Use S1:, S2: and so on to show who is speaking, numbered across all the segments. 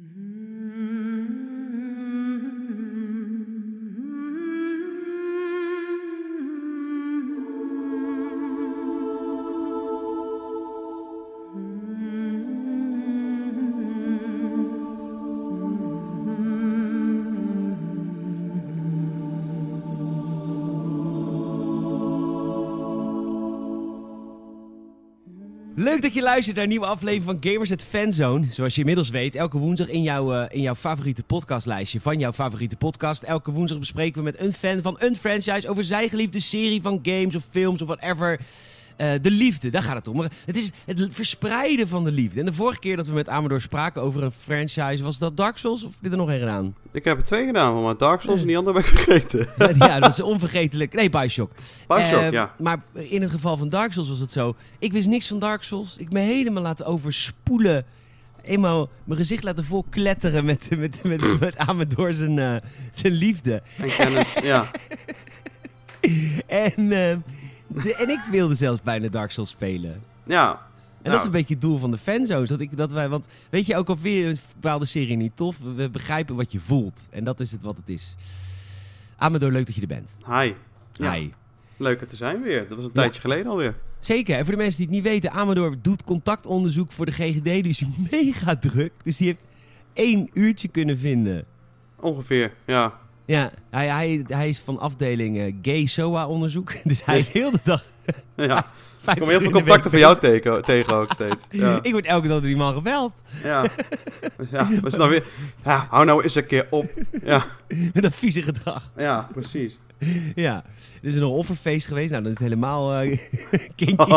S1: Mm-hmm. Leuk dat je luistert naar een nieuwe aflevering van Gamers at Fanzone. Zoals je inmiddels weet, elke woensdag in jouw, eh, in jouw favoriete podcastlijstje van jouw favoriete podcast. Elke woensdag bespreken we met een fan van een franchise over zijn geliefde serie van games of films of whatever. Eh, de liefde, daar gaat het om. Maar Het is het verspreiden van de liefde. En de vorige keer dat we met Amador spraken over een franchise, was dat Dark Souls of heb je er nog een gedaan?
S2: Ik heb er twee gedaan, maar Dark Souls en die andere heb ik vergeten.
S1: ja, dat is onvergetelijk. Nee, Bioshock.
S2: Bioshock,
S1: Eh,
S2: ja.
S1: Maar in het geval van Dark Souls was het zo. Ik wist niks van Dark Souls. Ik me helemaal laten overspoelen. Eenmaal mijn gezicht laten vol kletteren met, met, met, met Amador zijn, eh, zijn liefde.
S2: En kennis, ja.
S1: En, eh, de, en ik wilde zelfs bijna Dark Souls spelen.
S2: Ja.
S1: En dat is een beetje het doel van de fanzones. Dat ik, dat wij, want weet je, ook al je een bepaalde serie niet tof, we, begrijpen wat je voelt. En dat is het wat het is. Amador, leuk dat je er bent.
S2: Hi. Ja.
S1: Hi.
S2: Leuk er te zijn weer. Dat was een
S1: Ja.
S2: tijdje geleden alweer.
S1: Zeker. En voor de mensen die het niet weten, Amador doet contactonderzoek voor de GGD. Die is mega druk. Dus die heeft één uurtje kunnen vinden.
S2: Ongeveer, ja.
S1: Ja, hij, hij, hij is van afdeling eh, gay SOA onderzoek. Dus hij is heel de dag.
S2: Ja. Ik
S1: 50
S2: kom heel veel contacten van jou tegen, tegen ook steeds. Ja.
S1: Ik word elke dag door die man gebeld.
S2: Ja. Ja, we zijn dan weer... Ja, hou nou eens een keer op. Ja,
S1: Met dat vieze gedrag.
S2: ja precies.
S1: Ja. Er is een offerfeest geweest. Nou, dat is het helemaal eh kinky.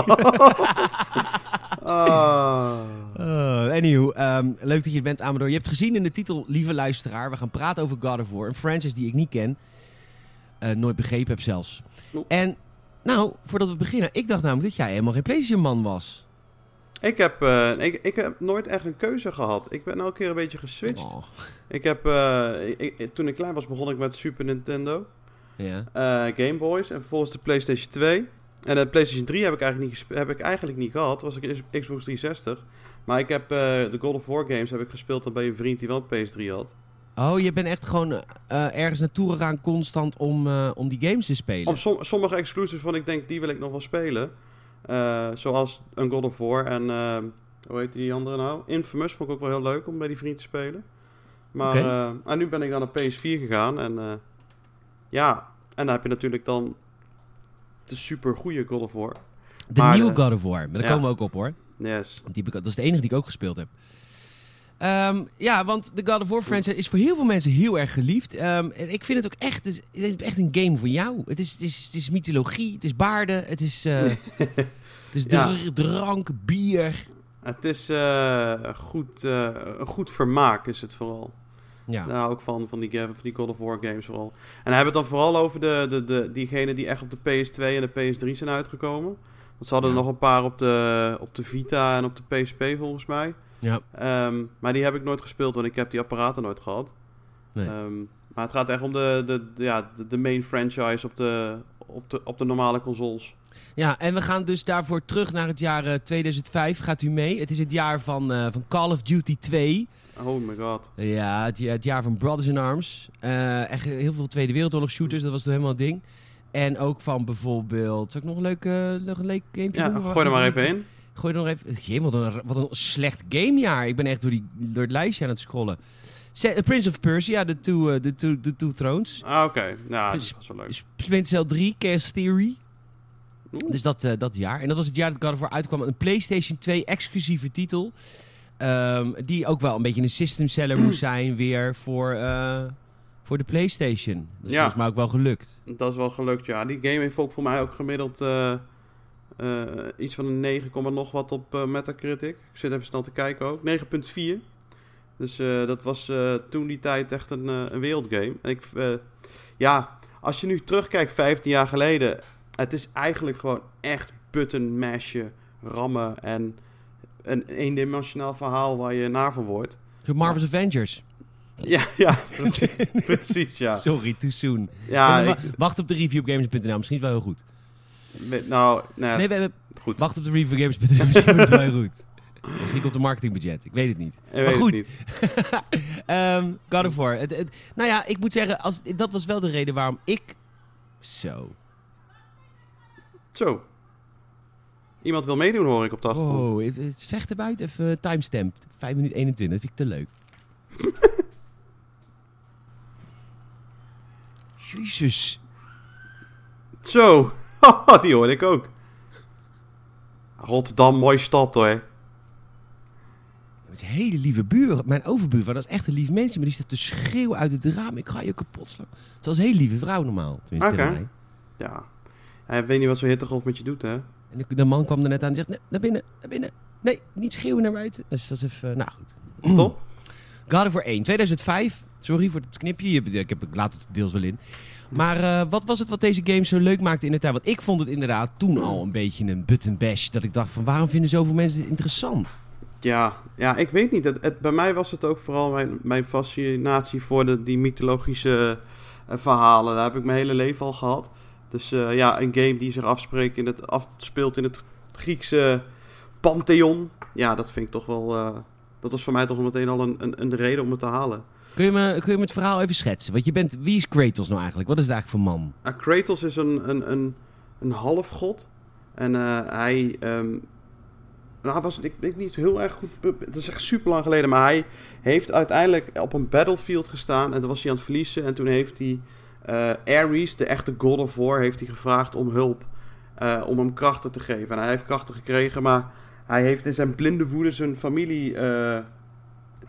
S2: Ah.
S1: Uh, anywho, ehm, leuk dat je er bent, Amador. Je hebt gezien in de titel, lieve luisteraar, we gaan praten over God of War. Een franchise die ik niet ken. Eh, nooit begrepen heb zelfs. En, nou, voordat we beginnen, ik dacht namelijk dat jij helemaal geen PlayStation-man was.
S2: Ik heb, eh, ik, ik heb nooit echt een keuze gehad. Ik ben elke keer een beetje geswitcht.
S1: Oh,
S2: Ik heb, eh, ik- toen ik klein was begon ik met Super Nintendo.
S1: ja.
S2: Game Boys en vervolgens de PlayStation 2. En de PlayStation 3 heb ik eigenlijk niet, heb ik eigenlijk niet gehad. Was ik in Xbox 360. Maar ik heb de God of War games heb ik gespeeld dan bij een vriend die wel een PS3 had.
S1: Oh, je bent echt gewoon eh, ergens naartoe gegaan constant om, eh, om die games te spelen.
S2: Om som- sommige exclusives van ik denk die wil ik nog wel spelen. Eh, zoals een God of War en hoe heet die andere nou? Infamous vond ik ook wel heel leuk om bij die vriend te spelen. Maar en nu ben ik dan naar PS4 gegaan en ja, en dan heb je natuurlijk dan de super goede God of War.
S1: de
S2: maar,
S1: nieuwe God of War, maar daar
S2: ja.
S1: komen we ook op hoor.
S2: Yes.
S1: Die dat is de enige die ik ook gespeeld heb. Ehm, ja, want de God of War franchise is voor heel veel mensen heel erg geliefd. Ehm, en ik vind het ook echt, het is, echt een game voor jou. Het is, het is, het is mythologie, het is baarden, het is, eh, het is
S2: Ja.
S1: drank, bier.
S2: Het is eh, goed, eh, een goed vermaak is het vooral.
S1: Ja,
S2: hou ik van, van die, ga- van die God of War games vooral. En hebben we het dan vooral over de, de, de, diegenen die echt op de PS2 en de PS3 zijn uitgekomen. Want ze hadden
S1: Ja.
S2: er nog een paar op de, op de Vita en op de PSP volgens mij.
S1: Ja.
S2: Ehm, maar die heb ik nooit gespeeld, want ik heb die apparaten nooit gehad.
S1: Nee.
S2: Ehm, maar het gaat echt om de, de, de- ja, de, de main franchise op de, op, de, op de normale consoles.
S1: ja, en we gaan dus daarvoor terug naar het jaar eh, 2005. Gaat u mee? Het is het jaar van, eh, van Call of Duty 2.
S2: Oh my god.
S1: Ja, het, ja- het jaar van Brothers in Arms. Eh, echt heel veel Tweede Wereldoorlog shooters, dat was toen helemaal het ding. En ook van bijvoorbeeld... Zal ik nog een leuk, eh, nog een leuk gamepje
S2: Ja,
S1: doen?
S2: gooi er maar even in.
S1: Gooi er nog even... Jee, wat een, wat een slecht gamejaar. Ik ben echt door, die, door het lijstje aan het scrollen. Se- eh, Prince of Persia, The Two, eh, the two, the two Thrones.
S2: Ah, oké. Nou, dat was wel leuk.
S1: S- Splinter Cell 3, Chaos Theory.
S2: Oeh.
S1: Dus dat, eh, dat jaar. En dat was het jaar dat God of War uitkwam. Een PlayStation 2 exclusieve titel. Ehm, die ook wel een beetje een system seller moest zijn weer voor, voor de PlayStation. Dat is
S2: Ja.
S1: volgens mij ook wel gelukt.
S2: Dat is wel gelukt, ja. Die game heeft ook voor mij ook gemiddeld eh, iets van een 9, komma nog wat op eh, Metacritic. Ik zit even snel te kijken ook. 9.4. Dus eh, dat was toen die tijd echt een, een wereldgame. En ik, ja, als je nu terugkijkt 15 jaar geleden. Het is eigenlijk gewoon echt button mashen, rammen en een eendimensionaal verhaal waar je naar van wordt.
S1: Marvel's Avengers.
S2: Ja, ja, precies, precies ja.
S1: Sorry, too soon.
S2: Ja, ik,
S1: Wacht op de review op games.nl. Misschien is het wel heel goed.
S2: Nou, nou,
S1: Nee, we, we-
S2: goed.
S1: wacht op de review op games.nl. Misschien is het wel heel goed. Misschien komt de marketingbudget. Ik weet het niet.
S2: Ik
S1: maar goed.
S2: niet.
S1: Ehm God of War. Het, het- nou ja, ik moet zeggen, als, dat was wel de reden waarom ik... Zo.
S2: Zo. Iemand wil meedoen, hoor ik op de achtergrond.
S1: Oh, het, het vecht. Even eh, timestamp. 5 minuten 21. Dat vind ik te leuk. Jezus.
S2: Zo. Die hoorde ik ook. Rotterdam, mooie stad hoor.
S1: Het is een hele lieve buur. Mijn overbuurvrouw, dat is echt een lief mens. Maar die staat te schreeuwen uit het raam. Ik ga je kapot slaan. Het was een hele lieve vrouw normaal. Tenminste, tegen mij.
S2: Ja. Hij weet niet wat zo'n hittegolf met je doet, hè?
S1: En de, man kwam er net aan en zegt, nee, naar binnen, naar binnen. Nee, niet schreeuwen naar buiten. Dus dat was even, nou goed.
S2: Top.
S1: God of War 1, 2005. Sorry voor het knipje. Ik heb ik laat het deels wel in. Maar eh, wat was het wat deze game zo leuk maakte in de tijd? Want ik vond het inderdaad toen al een beetje een button bash. Dat ik dacht van waarom vinden zoveel mensen dit interessant?
S2: Ja, ja, ik weet niet. Bij mij was het ook vooral mijn, mijn fascinatie voor de, die mythologische eh, verhalen. Daar heb ik mijn hele leven al gehad. Dus eh, ja, een game die zich afspreekt in het, afspeelt in het Griekse pantheon. Ja, dat vind ik toch wel... dat was voor mij toch meteen al een, een, een reden om het te halen.
S1: Kun je, me, kun je me het verhaal even schetsen? Want je bent, wie is Kratos nou eigenlijk? Wat is het eigenlijk voor man?
S2: Uh, Kratos is een, een, een, een halfgod. En eh, hij. ehm, nou, was, ik weet niet heel erg goed. Het is echt super lang geleden. Maar hij heeft uiteindelijk op een battlefield gestaan. En toen was hij aan het verliezen. En toen heeft hij. eh, Ares, de echte God of War, heeft hij gevraagd om hulp. eh, om hem krachten te geven. En hij heeft krachten gekregen. Maar hij heeft in zijn blinde woede zijn familie. eh,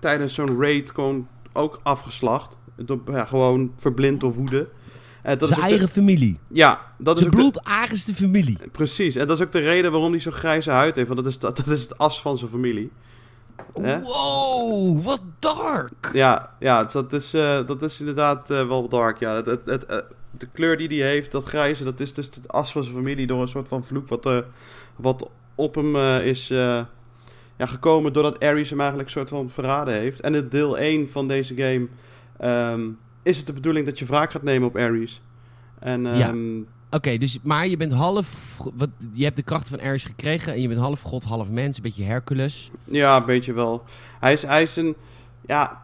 S2: tijdens zo'n raid gewoon ook afgeslacht. Door, ja, gewoon verblind door woede. Eh, dat is
S1: Zijn
S2: de-
S1: eigen familie.
S2: ja, dat is
S1: Zijn
S2: ook de-
S1: familie.
S2: precies. En dat is ook de reden waarom hij zo'n grijze huid heeft. Want dat is, dat, dat is het as van zijn familie.
S1: Wow, wat dark.
S2: Ja, ja dat, is, dat is inderdaad eh, wel dark. Ja. Het, het, het, de kleur die hij heeft, dat grijze, dat is dus het as van zijn familie door een soort van vloek wat, wat op hem eh, is eh, ja, gekomen doordat Ares hem eigenlijk een soort van verraden heeft. En in deel 1 van deze game ehm, is het de bedoeling dat je wraak gaat nemen op Ares. En
S1: Ja.
S2: ehm,
S1: Oké, dus, maar je bent half... Wat, je hebt de krachten van Ares gekregen en je bent half god, half mens. Een beetje Hercules.
S2: Ja, een beetje wel. Hij is, hij is een. Ja.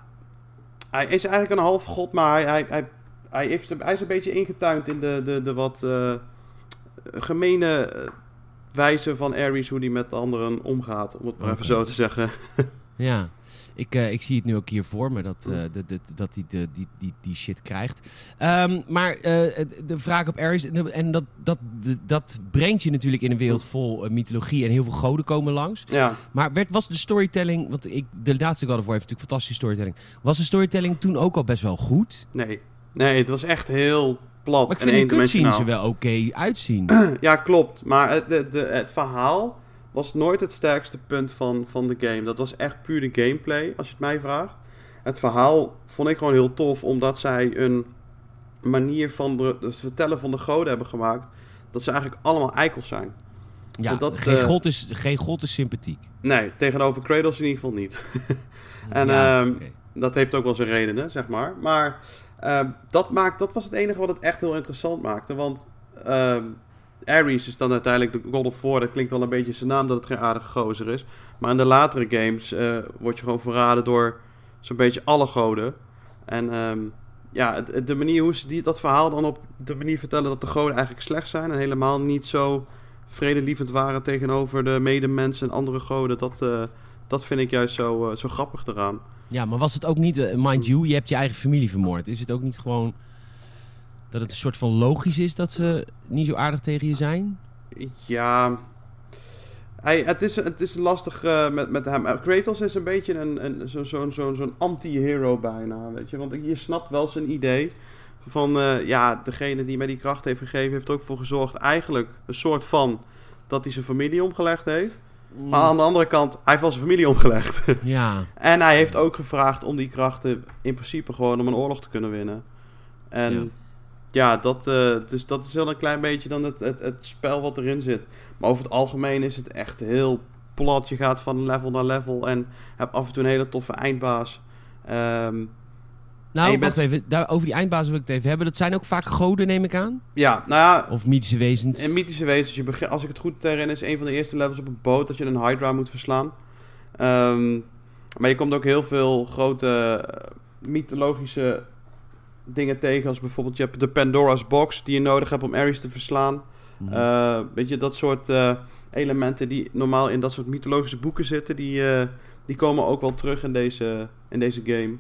S2: Hij is eigenlijk een half god, maar hij, hij, hij, hij, heeft, hij is een beetje ingetuind in de, de, de wat eh gemene wijze van Ares, hoe hij met anderen omgaat, om het maar even zo te zeggen.
S1: Ja, ik, eh, ik zie het nu ook hier voor me dat, eh, dat, dat, dat hij de, die, die, die shit krijgt. Ehm, maar eh, de vraag op Ares, en- dat, dat, dat brengt je natuurlijk in een wereld vol mythologie en heel veel goden komen langs.
S2: Ja.
S1: Maar werd, was de storytelling, want ik, de laatste God of War heeft natuurlijk fantastische storytelling. Was de storytelling toen ook al best wel goed?
S2: Nee. Nee, het was echt heel plat
S1: Maar ik
S2: en
S1: vind de cutscenes er
S2: eendimensionaal.
S1: wel oké uitzien.
S2: Ja, klopt. Maar het, de, de, het verhaal was nooit het sterkste punt van, van de game. Dat was echt puur de gameplay, als je het mij vraagt. Het verhaal vond ik gewoon heel tof, omdat zij een manier van de, het vertellen van de goden hebben gemaakt. Dat ze eigenlijk allemaal eikels zijn.
S1: Ja,
S2: dat,
S1: geen,
S2: eh,
S1: god is, geen god is sympathiek.
S2: Nee, tegenover Kratos in ieder geval niet. En,
S1: Ja,
S2: ehm. Dat heeft ook wel zijn redenen, zeg maar. Maar ehm, dat, maakt, dat was het enige wat het echt heel interessant maakte. Want ehm Ares is dan uiteindelijk de God of War. Dat klinkt wel een beetje zijn naam dat het geen aardige gozer is. Maar in de latere games eh, word je gewoon verraden door zo'n beetje alle goden. En ehm, ja, de manier hoe ze die, dat verhaal dan op de manier vertellen dat de goden eigenlijk slecht zijn. En helemaal niet zo vredelievend waren tegenover de medemensen en andere goden. Dat, eh, dat vind ik juist zo, eh, zo grappig eraan.
S1: Ja, maar was het ook niet, eh, mind you, je hebt je eigen familie vermoord. Is het ook niet gewoon dat het een soort van logisch is dat ze niet zo aardig tegen je zijn?
S2: Ja. Hij, het, is, het is lastig eh, met, met hem. Eh, Kratos is een beetje een, een, zo'n zo, zo, zo'n anti-hero bijna. Weet je? Want je snapt wel zijn idee. Van ja, degene die mij die kracht heeft gegeven, heeft er ook voor gezorgd. Eigenlijk een soort van dat hij zijn familie omgelegd heeft. Maar aan de andere kant, hij heeft wel zijn familie omgelegd.
S1: Ja,
S2: en hij heeft ook gevraagd om die krachten in principe gewoon om een oorlog te kunnen winnen. En
S1: Ja.
S2: ja, dat, eh, dus dat is wel een klein beetje dan het, het, het spel wat erin zit. Maar over het algemeen is het echt heel plat. Je gaat van level naar level en hebt af en toe een hele toffe eindbaas. Ehm,
S1: nou,
S2: En bent-
S1: even. Daar, over die eindbazen wil ik het even hebben. Dat zijn ook vaak goden, neem ik aan?
S2: ja, nou ja,
S1: Of mythische wezens?
S2: in mythische wezens, je begint, als ik het goed herinner, is een van de eerste levels op een boot dat je een Hydra moet verslaan. Ehm, maar je komt ook heel veel grote eh, mythologische dingen tegen. Als bijvoorbeeld je hebt de Pandora's Box die je nodig hebt om Ares te verslaan.
S1: Mhm.
S2: Eh, weet je, dat soort eh, elementen die normaal in dat soort mythologische boeken zitten, die, die komen ook wel terug in deze, in deze game.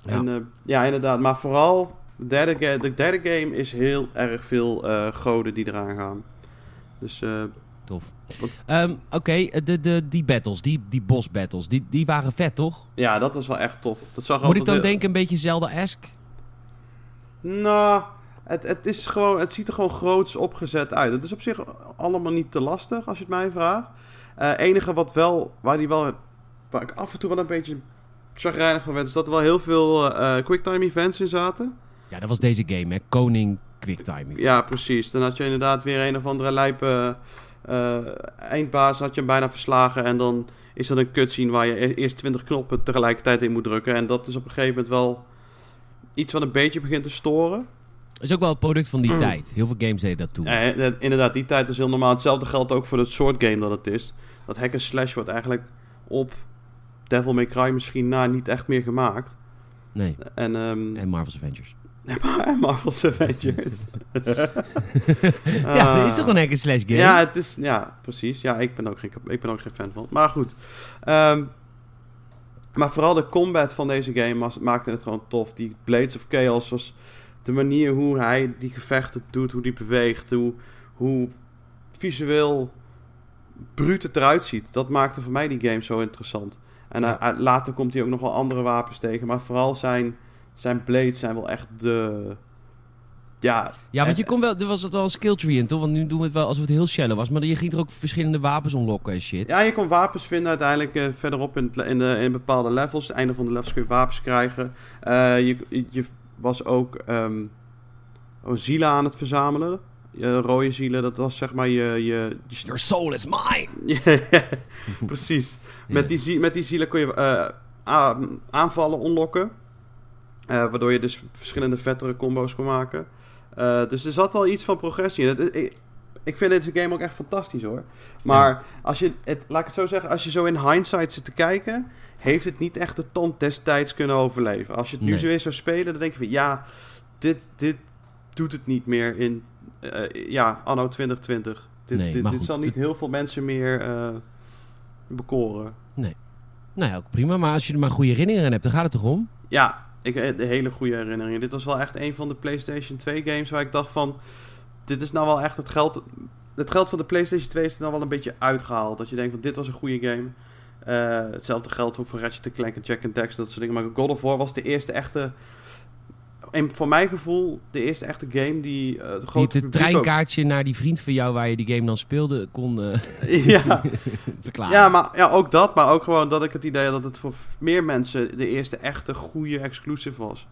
S1: Ja.
S2: En eh, ja, inderdaad. Maar vooral, de derde, de derde game is heel erg veel eh, goden die eraan gaan. Dus eh,
S1: Tof. Ehm, Oké, de, de, die battles, die, die boss battles, die, die waren vet, toch?
S2: ja, dat was wel echt tof. Dat zag
S1: Moet ik dan
S2: heel-
S1: denken een beetje Zelda-esque?
S2: Nou, het, het, is gewoon, het ziet er gewoon groots opgezet uit. Het is op zich allemaal niet te lastig, als je het mij vraagt. Eh enige wat wel, waar, die wel, waar ik af en toe wel een beetje chagrijnig van werd, is dat er wel heel veel eh quicktime events in zaten.
S1: Ja, dat was deze game, hè? Koning Quicktime.
S2: Ja, precies. Dan had je inderdaad weer een of andere lijpe eh, eindbaas, had je hem bijna verslagen. En dan is dat een cutscene waar je e- eerst 20 knoppen tegelijkertijd in moet drukken. En dat is op een gegeven moment wel iets wat een beetje begint te storen.
S1: is ook wel het product van die
S2: Mm.
S1: tijd. Heel veel games deden dat toen.
S2: Ja, eh, inderdaad, die tijd is heel normaal. Hetzelfde geldt ook voor het soort game dat het is. Dat hack and slash wordt eigenlijk op Devil May Cry misschien na niet echt meer gemaakt.
S1: Nee,
S2: En, ehm
S1: en Marvel's Avengers.
S2: Marvel's Avengers.
S1: ja, dat is toch een hack slash game?
S2: Ja, het is, ja, precies. Ja, ik ben ook geen, ik ben ook geen fan van. Maar goed. Ehm, maar vooral de combat van deze game was, maakte het gewoon tof. Die Blades of Chaos was de manier hoe hij die gevechten doet, hoe die beweegt, hoe, hoe visueel bruut het eruit ziet. Dat maakte voor mij die game zo interessant. En eh, later komt hij ook nog wel andere wapens tegen. Maar vooral zijn, zijn blades zijn wel echt de... Ja,
S1: Ja, want je kon wel, er was het wel een skill tree in, toch? Want nu doen we het wel alsof het heel shallow was. Maar je ging er ook verschillende wapens unlocken en shit.
S2: Ja, je kon wapens vinden uiteindelijk eh, verderop in, het in, de, in bepaalde levels. Het einde van de levels kun je wapens krijgen. Eh, je, je was ook oh, zielen aan het verzamelen. Je rode zielen, dat was zeg maar je... je, je
S1: Your soul is mine!
S2: Precies. Met, die, met die zielen kon je eh, aanvallen unlocken. Eh, waardoor je dus verschillende vettere combo's kon maken. Eh, dus er zat wel iets van progressie in. Het, ik, ik vind deze game ook echt fantastisch hoor. Maar als je het, laat ik het zo zeggen, als je zo in hindsight zit te kijken, heeft het niet echt de tand destijds kunnen overleven. Als je het nu zo weer zou spelen, dan denk je van ja, dit, dit doet het niet meer in ja, anno 2020. Dit,
S1: Nee,
S2: dit, dit zal niet heel veel mensen meer eh, bekoren.
S1: Nou ja, ook prima. Maar als je er maar goede herinneringen aan hebt, dan gaat het toch om?
S2: Ja, ik heb de hele goede herinneringen. Dit was wel echt een van de PlayStation 2 games waar ik dacht van... Dit is nou wel echt het geld... Het geld van de PlayStation 2 is er nou wel een beetje uitgehaald. Dat je denkt van dit was een goede game. Eh, hetzelfde geldt ook voor Ratchet Clank en Jack and Daxter, dat soort dingen. Maar God of War was de eerste echte... En voor mijn gevoel de eerste echte game die eh het grote
S1: het
S2: publiek ook-
S1: treinkaartje naar die vriend van jou waar je die game dan speelde kon eh,
S2: ja,
S1: verklaren.
S2: ja, maar ja, ook dat. Maar ook gewoon dat ik het idee had dat het voor meer mensen de eerste echte goede exclusive was.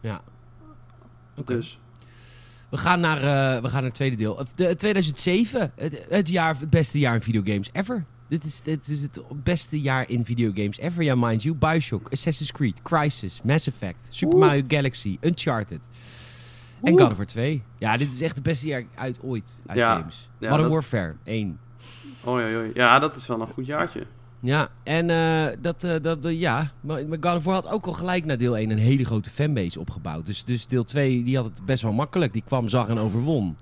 S1: Ja. Oké.
S2: Dus...
S1: We gaan naar, eh, we gaan naar het tweede deel. De, 2007, het, het, jaar, het beste jaar in videogames ever. Dit is, dit is het beste jaar in videogames ever, ja, mind you. Bioshock, Assassin's Creed, Crysis, Mass Effect, Super
S2: Oeh.
S1: Mario Galaxy, Uncharted. En. God of War 2. Ja, dit is echt het beste jaar uit ooit uit
S2: Ja.
S1: games.
S2: Ja,
S1: Modern
S2: dat-
S1: Warfare 1.
S2: Oei, oei, oei. Ja, dat is wel een goed jaartje.
S1: Ja, en eh, dat, eh, dat, dat- ja, maar, God of War had ook al gelijk na deel 1 een hele grote fanbase opgebouwd. Dus, dus deel 2, die had het best wel makkelijk. Die kwam, zag en overwon.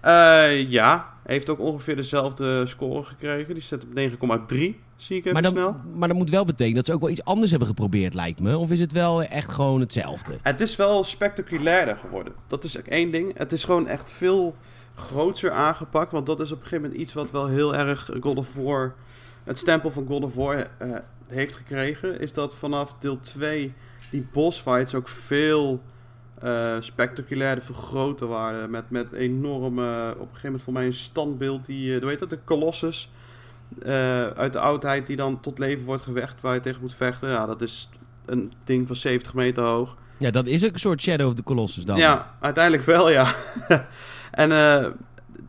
S2: Eh, ja, heeft ook ongeveer dezelfde score gekregen. Die zit op 9,3, zie ik even
S1: Maar dat,
S2: snel.
S1: maar dat moet wel betekenen dat ze ook wel iets anders hebben geprobeerd, lijkt me. Of is het wel echt gewoon hetzelfde?
S2: Het is wel spectaculairder geworden. Dat is ook één ding. Het is gewoon echt veel groter aangepakt. Want dat is op een gegeven moment iets wat wel heel erg God of War... Het stempel van God of War eh, heeft gekregen. Is dat vanaf deel 2 die boss fights ook veel eh spectaculairder, veel groter waren. Met, met enorme... Op een gegeven moment voor mij een standbeeld die... eh, hoe heet dat? De Colossus. eh, uit de oudheid die dan tot leven wordt gewekt waar je tegen moet vechten. Ja, dat is een ding van 70 meter hoog.
S1: Ja, dat is een soort Shadow of the Colossus dan.
S2: Ja, uiteindelijk wel, ja. en eh,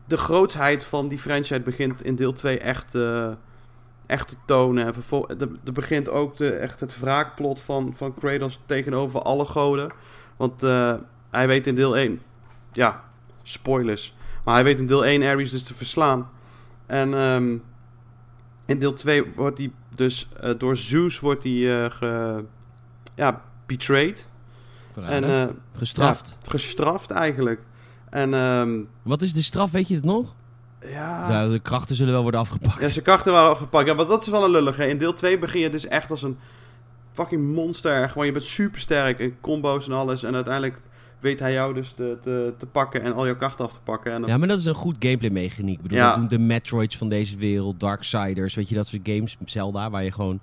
S2: de grootsheid van die franchise begint in deel 2 echt, eh, echt te tonen. En er, er begint ook de, echt het wraakplot van, van Kratos tegenover alle goden. Want eh, hij weet in deel 1, ja, spoilers. Maar hij weet in deel 1 Ares dus te verslaan. En ehm, in deel 2 wordt die, dus eh, door Zeus wordt hij eh, ge, ja, betrayed.
S1: Verraden.
S2: En eh,
S1: Gestraft.
S2: ja, gestraft eigenlijk. En ehm,
S1: Wat is de straf, weet je het nog?
S2: ja,
S1: Ja, de krachten zullen wel worden afgepakt.
S2: ja, zijn krachten waren gepakt. Ja, want dat is wel een lullige. In deel 2 begin je dus echt als een fucking monster. Gewoon, je bent super sterk en combo's en alles. En uiteindelijk weet hij jou dus te, te, te pakken en al jouw krachten af te pakken. En dan-
S1: Ja, maar dat is een goed gameplay mechaniek. Ik bedoel,
S2: Ja.
S1: doen de Metroids van deze wereld, Darksiders, weet je, dat soort games, Zelda, waar je gewoon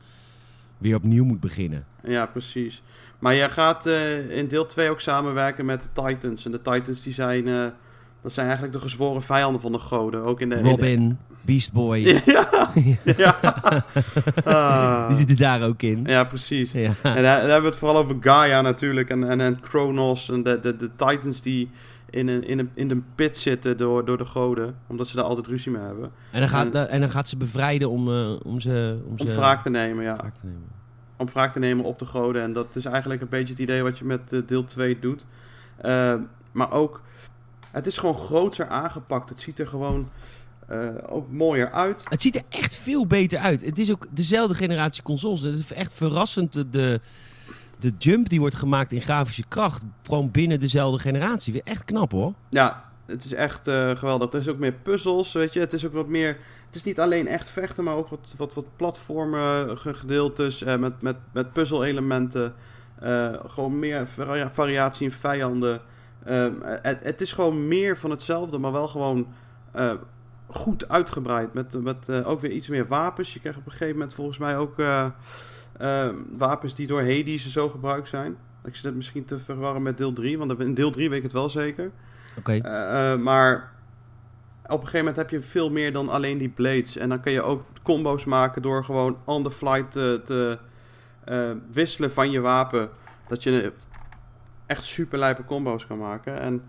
S1: weer opnieuw moet beginnen.
S2: Ja, precies. Maar jij gaat eh, in deel 2 ook samenwerken met de Titans. En de Titans die zijn, eh, dat zijn eigenlijk de gezworen vijanden van de goden. Ook in de... in de-
S1: Robin, Beast Boy,
S2: Ja, ja. Ah.
S1: die zitten daar ook in.
S2: Ja, precies.
S1: Ja.
S2: En daar, daar hebben we het vooral over Gaia natuurlijk. En, en, en Kronos en de, de, de Titans die in een, in, een, in een pit zitten door, door de goden. Omdat ze daar altijd ruzie mee hebben.
S1: En, dan gaat, en dan gaat ze bevrijden om, eh, om ze... Om,
S2: Om
S1: ze
S2: wraak te nemen, ja.
S1: wraak te nemen.
S2: om wraak te nemen op de goden. En dat is eigenlijk een beetje het idee wat je met eh, deel 2 doet. Eh, maar ook, het is gewoon groter aangepakt. Het ziet er gewoon eh, ook mooier uit.
S1: Het ziet er echt veel beter uit. Het is ook dezelfde generatie consoles. Het is echt verrassend de, de, de jump die wordt gemaakt in grafische kracht. Gewoon binnen dezelfde generatie. Weer Echt knap hoor.
S2: Ja, het is echt eh, geweldig. Er is ook meer puzzels, weet je. Het is ook wat meer... Het is niet alleen echt vechten, maar ook wat, wat, wat platformen gedeeltes eh, met, met, met puzzelelementen. Eh, gewoon meer varia- variatie in vijanden. Ehm, het, het is gewoon meer van hetzelfde, maar wel gewoon eh, goed uitgebreid. Met, met eh, ook weer iets meer wapens. Je krijgt op een gegeven moment volgens mij ook eh, eh, wapens die door Hades en zo gebruikt zijn. Ik zit het misschien te verwarren met deel 3, want in deel 3 weet ik het wel zeker.
S1: Oké.
S2: Maar op een gegeven moment heb je veel meer dan alleen die blades. En dan kun je ook combo's maken door gewoon on the fly te, te wisselen van je wapen. Dat je echt super lijpe combo's kan maken. En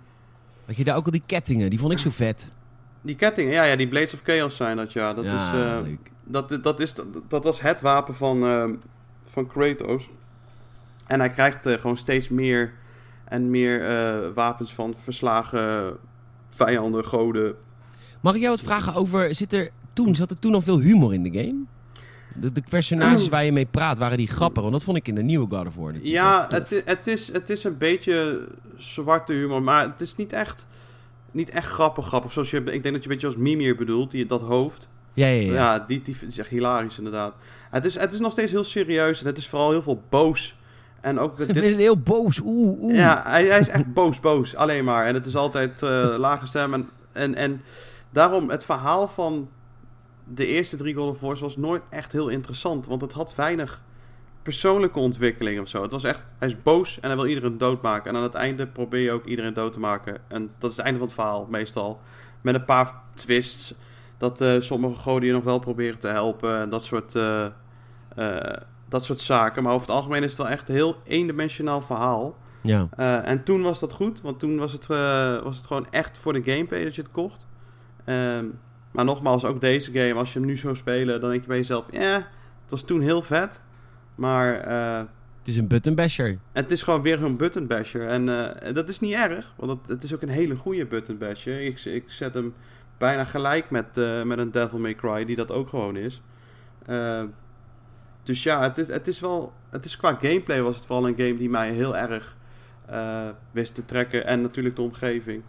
S1: Weet je daar ook al die kettingen? Die vond ik zo vet.
S2: die kettingen, ja, ja, die Blades of Chaos zijn dat, ja. Dat,
S1: ja,
S2: is, eh, dat, dat, is, dat, dat was het wapen van, eh, van Kratos. En hij krijgt eh, gewoon steeds meer en meer wapens van verslagen vijanden, goden.
S1: Mag ik jou wat vragen over... Zit er, toen, zat er toen al veel humor in de game? De, de personages waar je mee praat, waren die grappig? Want dat vond ik in de nieuwe God of War. natuurlijk
S2: Ja, het, i- het, is, het is een beetje zwarte humor, maar het is niet echt, niet echt grappig grappig. Zoals je, ik denk dat je een beetje als Mimir bedoelt, die, dat hoofd.
S1: Ja, ja, ja.
S2: Ja, die, die is echt hilarisch inderdaad. Het is, het is nog steeds heel serieus en het is vooral heel veel boos. En ook
S1: Het
S2: dit,
S1: is heel boos. Oeh, oeh.
S2: Ja, hij, hij is echt boos, boos. Alleen maar. En het is altijd eh, lage stem. En, en, en daarom, het verhaal van de eerste drie God of Wars was nooit echt heel interessant. Want het had weinig persoonlijke ontwikkeling of zo. Het was echt, hij is boos en hij wil iedereen doodmaken. En aan het einde probeer je ook iedereen dood te maken. En dat is het einde van het verhaal, meestal. Met een paar twists. Dat eh, sommige goden je nog wel proberen te helpen. En dat soort, eh, eh, dat soort zaken. Maar over het algemeen is het wel echt een heel eendimensionaal verhaal.
S1: Ja.
S2: En toen was dat goed, want toen was het, was het gewoon echt voor de gameplay dat je het kocht. Ehm, maar nogmaals, ook deze game, als je hem nu zou spelen, dan denk je bij jezelf, ja, het was toen heel vet. Maar eh,
S1: Het is een button basher.
S2: het is gewoon weer een button basher. En eh, dat is niet erg, want het, het is ook een hele goede button basher. Ik, ik zet hem bijna gelijk met, eh, met een Devil May Cry, die dat ook gewoon is. Dus ja, het is, het is wel. Het is qua gameplay was het vooral een game die mij heel erg wist te trekken. En natuurlijk de omgeving.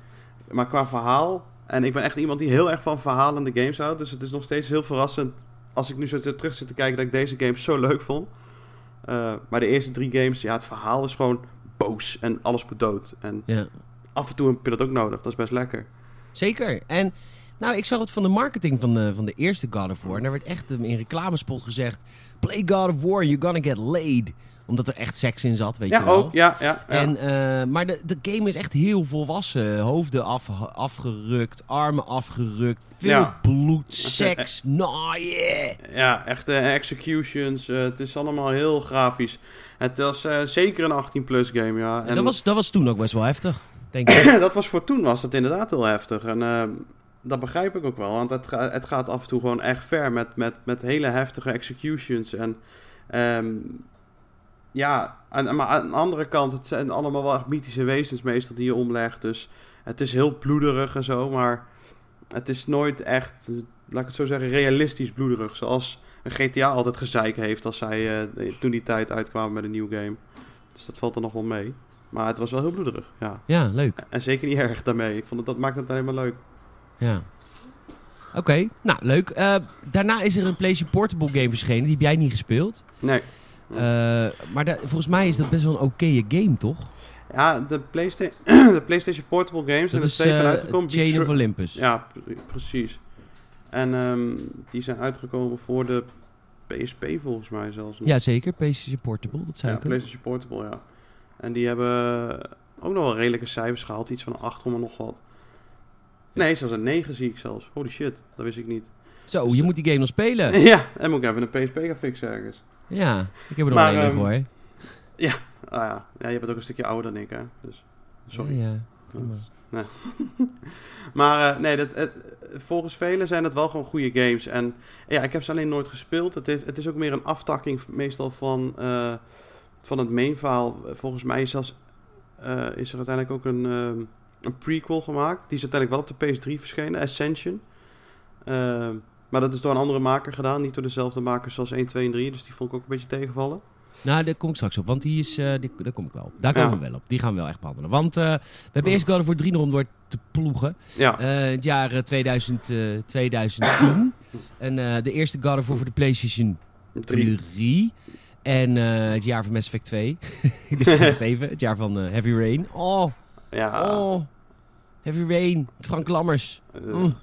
S2: Maar qua verhaal. En ik ben echt iemand die heel erg van verhalende games houdt. Dus het is nog steeds heel verrassend. Als ik nu zo terug zit te kijken dat ik deze game zo leuk vond. Eh, maar de eerste drie games, ja, het verhaal is gewoon boos. En alles moet dood. En
S1: Ja.
S2: af en toe heb je dat ook nodig. Dat is best lekker.
S1: Zeker. En nou, ik zag het van de marketing van de, van de eerste God of War. En daar werd echt in reclamespot gezegd... Play God of War, you're gonna get laid. Omdat er echt seks in zat, weet
S2: ja,
S1: je wel.
S2: ook. Ja, ja. ja.
S1: En, eh, maar de, de game is echt heel volwassen. Hoofden af, afgerukt, armen afgerukt, veel
S2: Ja.
S1: bloed, seks, naaien.
S2: Ja, echte executions. eh, het is allemaal heel grafisch. Het was eh, zeker een 18-plus game, ja. En
S1: Dat, was, dat was toen ook best wel heftig, denk ik.
S2: dat was voor toen was het inderdaad heel heftig. En eh, dat begrijp ik ook wel. Want het, het gaat af en toe gewoon echt ver met, met, met hele heftige executions. En ehm, ja, en, maar aan de andere kant, het zijn allemaal wel echt mythische wezens meestal die je omlegt. Dus het is heel bloederig en zo, maar het is nooit echt, laat ik het zo zeggen, realistisch bloederig. Zoals een GTA altijd gezeik heeft als zij eh, toen die tijd uitkwamen met een nieuw game. Dus dat valt er nog wel mee. Maar het was wel heel bloederig, ja.
S1: Ja, leuk.
S2: En zeker niet erg daarmee. Ik vond het, dat maakt het helemaal leuk.
S1: Ja. Oké, nou leuk. Eh, daarna is er een PlayStation Portable game verschenen. Die heb jij niet gespeeld.
S2: Nee.
S1: Eh, maar volgens mij is dat best wel een oké game, toch?
S2: Ja, de, Playsta de PlayStation Portable games zijn
S1: Dat
S2: er
S1: is
S2: twee van
S1: eh,
S2: uitgekomen.
S1: Chain of Olympus.
S2: Ja, pre- precies. En ehm, die zijn uitgekomen voor de PSP volgens mij zelfs. nog.
S1: Ja, zeker. PlayStation Portable, dat zei
S2: ja. PlayStation Portable, ja. En die hebben ook nog wel redelijke cijfers gehaald. Iets van 8, nog wat. Nee, zelfs een 9 zie ik zelfs. Holy shit, dat wist ik niet.
S1: Zo,
S2: Dus,
S1: je
S2: eh,
S1: moet die game nog spelen.
S2: ja, en moet ik even een PSP gaan fixen ergens.
S1: Ja, ik heb er nog een
S2: ehm,
S1: voor. hè.
S2: Ah ja. ja, je bent ook een stukje ouder dan ik, hè. Dus, sorry.
S1: Ja.
S2: Nee. maar eh, nee, dat, het, volgens velen zijn het wel gewoon goede games. En ja, ik heb ze alleen nooit gespeeld. Het is, het is ook meer een aftakking meestal van, eh, van het main verhaal. Volgens mij is, zelfs, eh, is er uiteindelijk ook een, ehm, een prequel gemaakt. Die is uiteindelijk wel op de PS3 verschenen, Ascension. Maar dat is door een andere maker gedaan. Niet door dezelfde makers als 1, 2 en 3. Dus die vond ik ook een beetje tegenvallen.
S1: Nou, daar kom ik straks op, want die is, eh, die, daar kom ik wel op. Daar komen
S2: Ja.
S1: we wel op. Die gaan we wel echt behandelen. Want eh, we hebben eerst God War 3 nog om door te ploegen.
S2: Ja,
S1: Eh, het jaar eh, 2000, eh, 2010. en de eerste God of War voor de PlayStation 3.
S2: 3.
S1: En het jaar van Mass Effect 2. Ik zeg het even. Het jaar van Heavy Rain. Oh,
S2: Ja.
S1: oh. Heavy Rain. Frank Lammers. Mm.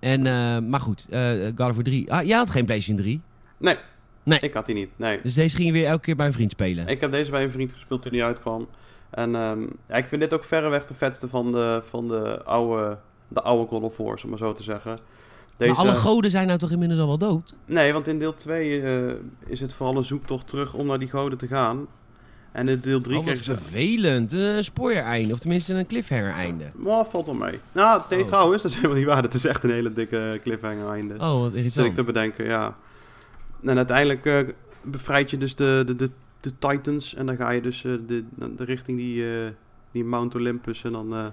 S1: En, eh, maar goed, eh God of War 3. Ah, jij had geen PlayStation 3.
S2: Nee.
S1: Nee.
S2: Ik had die niet. Nee.
S1: Dus deze ging je weer elke keer bij een vriend spelen.
S2: Ik heb deze bij een vriend gespeeld toen die uitkwam. En ehm, ja, ik vind dit ook verreweg de vetste van de, van de, oude, de oude God of War, om maar zo te zeggen. Deze,
S1: Maar alle goden zijn nou toch inmiddels al wel dood?
S2: nee, want in deel 2 eh, is het vooral een zoektocht terug om naar die goden te gaan. En in deel 3
S1: Oh,
S2: kreeg ze...
S1: vervelend. Een spoiler-einde. Of tenminste een cliffhanger-einde.
S2: Maar valt wel mee. Nou, nee,
S1: Oh.
S2: trouwens, dat is helemaal niet waar. Het is echt een hele dikke cliffhanger einde.
S1: Oh, wat
S2: Zit ik
S1: irritant.
S2: te bedenken, ja. En uiteindelijk eh, bevrijd je dus de, de, de, de Titans. En dan ga je dus eh, de, de richting die, eh, die Mount Olympus. En dan,
S1: En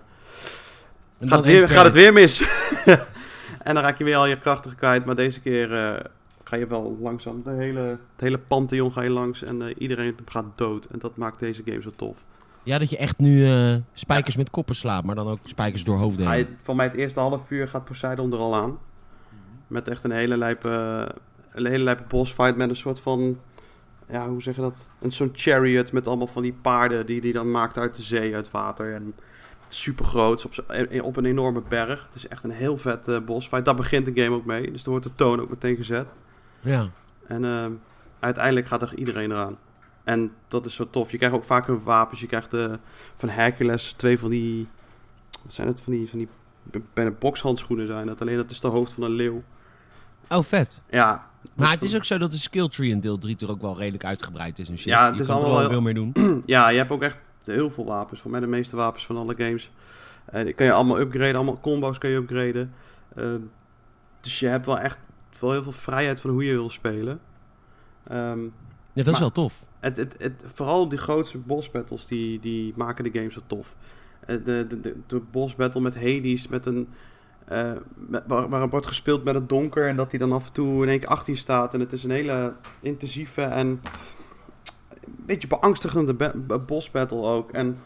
S2: gaat,
S1: dan
S2: het weer, gaat het weer mis. en dan raak je weer al je krachten kwijt. Maar deze keer ga je wel langzaam de hele, het hele pantheon ga je langs. En eh, iedereen gaat dood. En dat maakt deze game zo tof.
S1: Ja, dat je echt nu eh, spijkers met koppen slaat, maar dan ook spijkers door hoofden. heen.
S2: Hij, voor mij het eerste half uur gaat Poseidon er al aan. Met echt een hele lijpe, een hele lijpe bossfight met een soort van... Ja, hoe zeg je dat? Een zo'n chariot met allemaal van die paarden die hij dan maakt uit de zee, uit water. En super groot, op, eh, op een enorme berg. Het is echt een heel vet eh bossfight. Daar begint de game ook mee. Dus er wordt de toon ook meteen gezet.
S1: Ja.
S2: En ehm, uiteindelijk gaat er iedereen eraan. En dat is zo tof. Je krijgt ook vaak hun wapens. Je krijgt eh, van Hercules twee van die... Wat zijn het? Van die, van die bijna bokshandschoenen zijn dat. Alleen dat is de hoofd van een leeuw.
S1: Oh, vet.
S2: Ja.
S1: Maar het is ook zo dat de skill tree in deel 3 toch ook wel redelijk uitgebreid is. En shit.
S2: Ja, het
S1: je
S2: is
S1: kan er
S2: allemaal
S1: wel
S2: heel-
S1: veel meer doen.
S2: Ja, je hebt ook echt heel veel wapens. Voor mij de meeste wapens van alle games. En die kan je allemaal upgraden. Allemaal combo's kan je upgraden. Ehm, dus je hebt wel echt wel heel veel vrijheid van hoe je wil spelen. Ehm,
S1: Ja, dat is wel tof.
S2: Het, het, het, vooral die grootste boss battles, die, die maken de game zo tof. Eh, De, de, de, de boss battle met Hades, met een, met, waar, waar wordt gespeeld met het donker en dat hij dan af en toe in één keer achter je staat. En het is een hele intensieve en een beetje beangstigende boss battle ook. En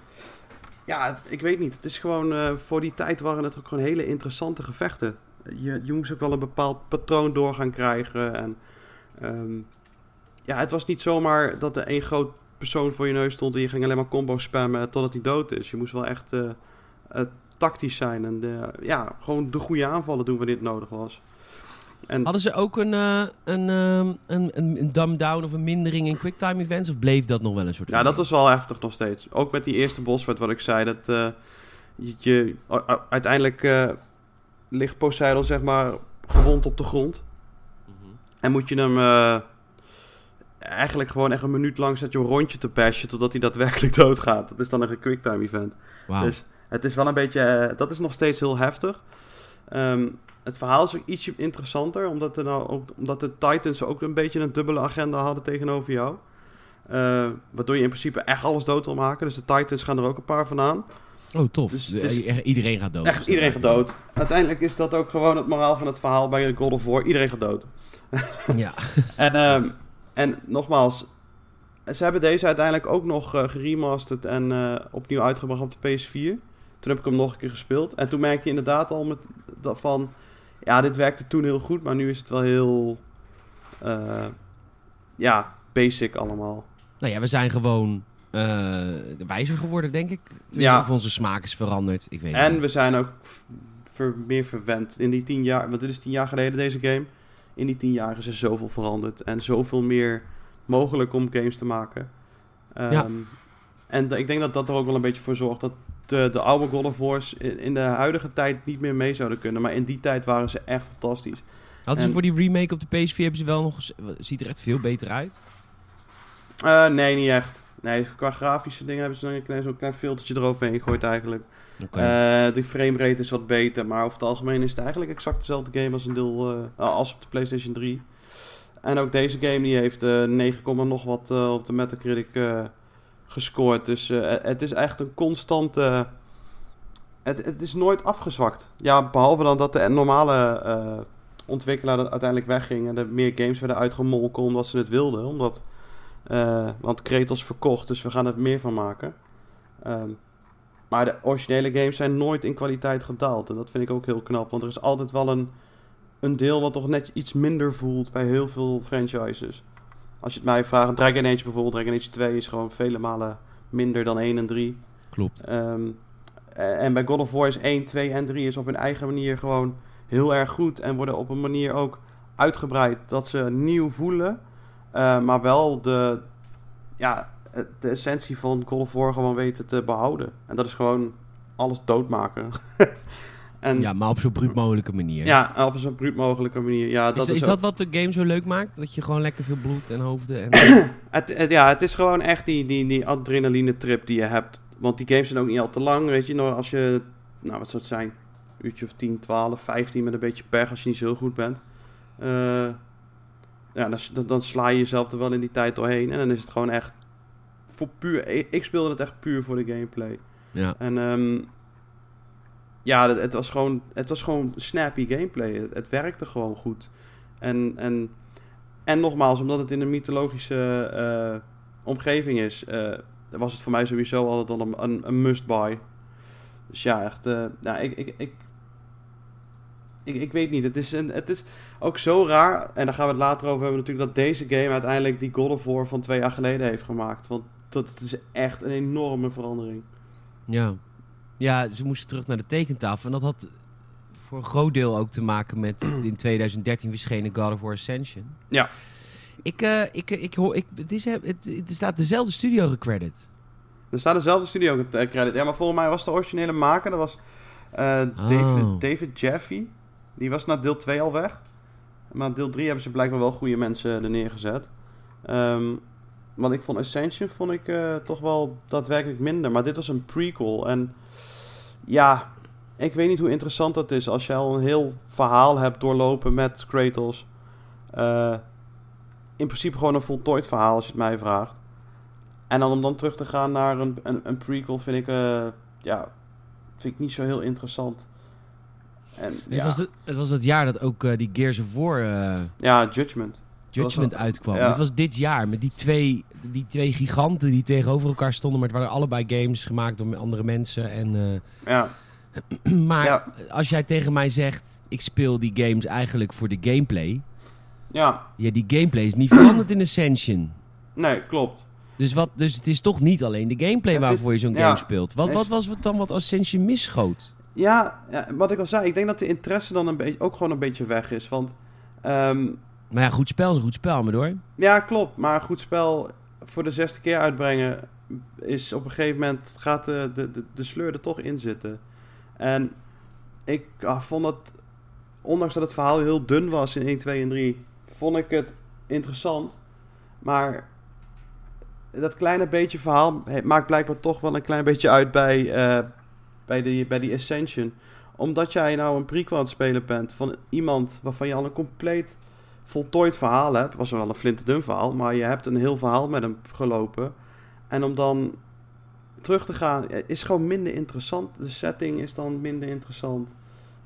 S2: ja, ik weet niet. Het is gewoon, eh, voor die tijd waren het ook gewoon hele interessante gevechten. Je, je moest ook wel een bepaald patroon door gaan krijgen. En ehm, ja, het was niet zomaar dat er één groot persoon voor je neus stond en je ging alleen maar combo spammen totdat hij dood is. Je moest wel echt eh, eh, tactisch zijn en de, ja, gewoon de goede aanvallen doen wanneer het nodig was. En
S1: Hadden ze ook een, eh, een, ehm, een, een, een dumb-down of een mindering in quicktime events? Of bleef dat nog wel een soort
S2: ja, dat was wel heftig nog steeds. Ook met die eerste bossfight wat ik zei, dat je, uiteindelijk ligt Poseidon zeg maar gewond op de grond.
S1: Mhm.
S2: En moet je hem eh, eigenlijk gewoon echt een minuut lang zet je een rondje te bashen totdat hij daadwerkelijk doodgaat. Dat is dan een quicktime event. Dus het is wel een beetje, eh, dat is nog steeds heel heftig. Ehm, het verhaal is ook ietsje interessanter, omdat, er nou ook, omdat de Titans ook een beetje een dubbele agenda hadden tegenover jou. Eh, waardoor je in principe echt alles dood wil maken. Dus de Titans gaan er ook een paar van aan.
S1: Oh, tof.
S2: Dus
S1: Dus
S2: is-
S1: eh, iedereen gaat dood.
S2: Echt, iedereen gaat dood. Uiteindelijk is dat ook gewoon het moraal van het verhaal bij God of War. Iedereen gaat dood.
S1: Ja.
S2: En, ehm, en nogmaals, ze hebben deze uiteindelijk ook nog eh, geremasterd en eh, opnieuw uitgebracht op de PS4. Toen heb ik hem nog een keer gespeeld. En toen merkte je inderdaad al met, dat van... Ja, dit werkte toen heel goed, maar nu is het wel heel... ja, basic allemaal.
S1: Nou ja, we zijn gewoon eh, wijzer geworden, denk ik. Tenminste,
S2: Ja.
S1: Of onze smaak is veranderd. Ik weet
S2: En
S1: niet.
S2: we zijn ook ver- meer verwend. In die tien jaar, want dit is tien jaar geleden deze game. In die tien jaar is er zoveel veranderd. En zoveel meer mogelijk om games te maken. Ehm,
S1: Ja.
S2: En d- ik denk dat dat er ook wel een beetje voor zorgt dat de, de oude God of War's in, in de huidige tijd niet meer mee zouden kunnen. Maar in die tijd waren ze echt fantastisch.
S1: Hadden ze
S2: en-
S1: voor die remake op de PS4 hebben ze wel nog... Ziet er echt veel beter uit.
S2: Eh, nee, niet echt. Nee, qua grafische dingen hebben ze dan een klein, zo'n klein filtertje eroverheen gegooid eigenlijk.
S1: Oké.
S2: Eh, de framerate is wat beter, maar over het algemeen is het eigenlijk exact dezelfde game als, een deel, eh, als op de PlayStation 3. En ook deze game die heeft eh 9, nog wat eh, op de Metacritic eh, gescoord. Dus eh, het is echt een constante... Het, het is nooit afgezwakt. Ja, behalve dan dat de normale eh, ontwikkelaar er uiteindelijk wegging en er meer games werden uitgemolken omdat ze het wilden. Omdat, eh, want Kratos verkocht, dus we gaan er meer van maken. Ehm, maar de originele games zijn nooit in kwaliteit gedaald. En dat vind ik ook heel knap. Want er is altijd wel een, een deel wat toch net iets minder voelt bij heel veel franchises. Als je het mij vraagt, Dragon Age bijvoorbeeld, Dragon Age 2 is gewoon vele malen minder dan 1 en 3.
S1: Klopt.
S2: Ehm, eh, en bij God of War is 1, 2 en 3 is op hun eigen manier gewoon heel erg goed. En worden op een manier ook uitgebreid dat ze nieuw voelen. Eh, maar wel de, ja, de essentie van God of War gewoon weten te behouden. En dat is gewoon alles doodmaken. en
S1: Ja, maar op zo'n bruut mogelijke manier.
S2: ja, op zo'n bruut mogelijke manier. Ja,
S1: is
S2: dat
S1: is,
S2: is,
S1: dat wat de game zo leuk maakt? Dat je gewoon lekker veel bloed en hoofden en...
S2: Het, het- ja, het is gewoon echt die, die, die adrenaline trip die je hebt. Want die games zijn ook niet al te lang, weet je. Nou, als je, nou wat zou het zijn? Een uurtje of 10, 12, 15 met een beetje pech als je niet zo heel goed bent. Eh, ja, dan, dan, sla je jezelf er wel in die tijd doorheen. En dan is het gewoon echt voor puur... Ik, ik speelde het echt puur voor de gameplay.
S1: ja.
S2: En ehm, ja, het, het was gewoon, het was gewoon snappy gameplay. Het, het werkte gewoon goed. En, en, en nogmaals, omdat het in een mythologische eh, omgeving is, eh, was het voor mij sowieso altijd al een, een, een must-buy. Dus ja, echt, eh, ja, ik, ik, ik, ik, ik weet niet. Het is, een, het is ook zo raar, en daar gaan we het later over hebben natuurlijk, dat deze game uiteindelijk die God of War van twee jaar geleden heeft gemaakt. Want dat is echt een enorme verandering.
S1: Ja. ja, ze moesten terug naar de tekentafel. En dat had voor een groot deel ook te maken met in 2013 verschenen God of War Ascension.
S2: Ja.
S1: Ik, eh, ik, ik hoor, ik, het, is, het, het staat dezelfde studio gecredit.
S2: Er staat dezelfde studio eh, credit. Ja, maar volgens mij was de originele maker, dat was eh,
S1: Oh.
S2: David, David Jaffe. Die was na deel 2 al weg. Maar deel 3 hebben ze blijkbaar wel goede mensen er neergezet. Ehm want ik vond Ascension vond ik eh, toch wel daadwerkelijk minder. Maar dit was een prequel. En ja, ik weet niet hoe interessant dat is als je al een heel verhaal hebt doorlopen met Kratos. Eh, in principe gewoon een voltooid verhaal als je het mij vraagt. En dan om dan terug te gaan naar een, een, prequel vind ik, eh, ja, vind ik niet zo heel interessant. En,
S1: Het, was het, het was het jaar dat ook eh, die Gears of War eh,
S2: ja, Judgment.
S1: Judgment uitkwam.
S2: ja.
S1: Dit was dit jaar met die twee, die twee giganten die tegenover elkaar stonden. Maar het waren allebei games gemaakt door andere mensen. En,
S2: Ja,
S1: eh, maar
S2: Ja.
S1: als jij tegen mij zegt, ik speel die games eigenlijk voor de gameplay.
S2: ja,
S1: Ja, die gameplay is niet veranderd in Ascension.
S2: nee, klopt.
S1: Dus, wat, dus het is toch niet alleen de gameplay
S2: Het
S1: waarvoor je zo'n game speelt. Wat, wat was het dan wat Ascension misschoot?
S2: Ja, wat ik al zei, ik denk dat de interesse dan een beetje, ook gewoon een beetje weg is. Want, ehm,
S1: Maar ja, goed spel is een goed spel, maar door.
S2: ja, klopt. Maar een goed spel voor de zesde keer uitbrengen is op een gegeven moment gaat de, de, de, de sleur er toch in zitten. En ik ah, vond dat, ondanks dat het verhaal heel dun was in 1, 2 en 3, vond ik het interessant. Maar dat kleine beetje verhaal maakt blijkbaar toch wel een klein beetje uit bij, eh, bij, die, bij die Ascension. Omdat jij nou een prequel aan het spelen bent van iemand waarvan je al een compleet voltooid verhaal hebt. Was wel een flinterdun verhaal, maar je hebt een heel verhaal met hem gelopen. En om dan terug te gaan is gewoon minder interessant. De setting is dan minder interessant.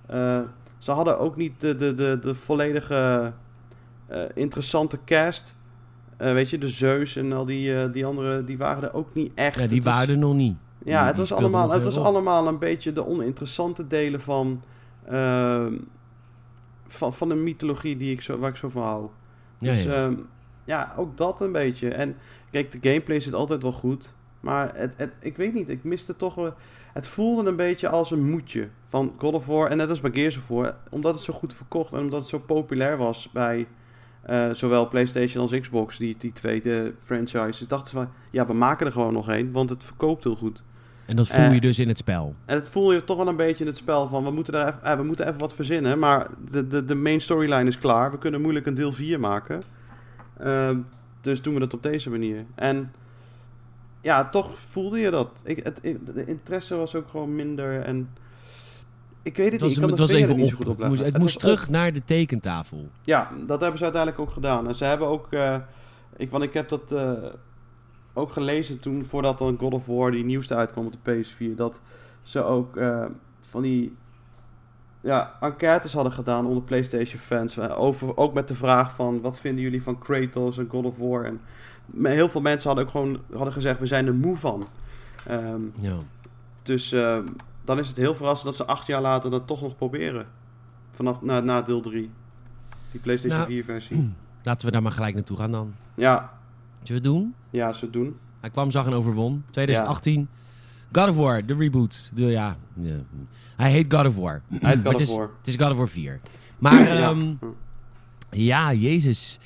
S2: Eh, ze hadden ook niet de, de, de, de volledige eh, interessante cast. Eh, weet je, de Zeus en al die, die andere, die waren er ook niet echt.
S1: Ja, die waren er nog niet.
S2: Ja,
S1: Die-
S2: het was, allemaal, het was allemaal een beetje de oninteressante delen van, ehm, van, van de mythologie die ik zo, waar ik zo van hou.
S1: Ja,
S2: dus
S1: ja.
S2: ja. ja, ook dat een beetje. En kijk, de gameplay zit altijd wel goed. Maar het, het, ik weet niet, ik miste toch wel... Het voelde een beetje als een moedje van God of War. En net als bij Gears of War. Omdat het zo goed verkocht en omdat het zo populair was bij... eh, zowel PlayStation als Xbox, die, die tweede franchises, dachten ze van, ja, we maken er gewoon nog één, want het verkoopt heel goed.
S1: En dat voel
S2: eh,
S1: je dus in het spel.
S2: En het voel je toch wel een beetje in het spel van we moeten, daar even, eh, we moeten even wat verzinnen. Maar de, de, de main storyline is klaar. We kunnen moeilijk een deel 4 maken. Ehm, dus doen we dat op deze manier. En ja, toch voelde je dat. Ik, het, de interesse was ook gewoon minder. En ik weet het,
S1: Het was,
S2: niet. Ik kan
S1: het was even
S2: niet zo goed
S1: Het
S2: op leggen.
S1: moest, het
S2: Het
S1: moest terug
S2: op.
S1: naar de tekentafel.
S2: Ja, dat hebben ze uiteindelijk ook gedaan. En ze hebben ook... eh, ik, want ik heb dat eh, ook gelezen toen, voordat dan God of War, die nieuwste uitkwam op de PS4, dat ze ook eh, van die ja, enquêtes hadden gedaan onder PlayStation fans. eh, Over, ook met de vraag van, wat vinden jullie van Kratos en God of War? En heel veel mensen hadden ook gewoon hadden gezegd, we zijn er moe van. Ehm,
S1: Ja.
S2: dus eh, dan is het heel verrassend dat ze acht jaar later dat toch nog proberen. Vanaf na, na deel 3. Die PlayStation
S1: Nou,
S2: 4 versie.
S1: Laten we daar maar gelijk naartoe gaan dan.
S2: Ja,
S1: Zullen we het doen?
S2: ja, ze doen.
S1: Hij kwam, zag en overwon. 2018. God of War, de reboot. De, ja, ja. Hij heet God of War.
S2: Hij heet God
S1: het
S2: of
S1: is,
S2: War.
S1: Het is God of War 4. Maar
S2: Ja.
S1: ehm, ja, jezus.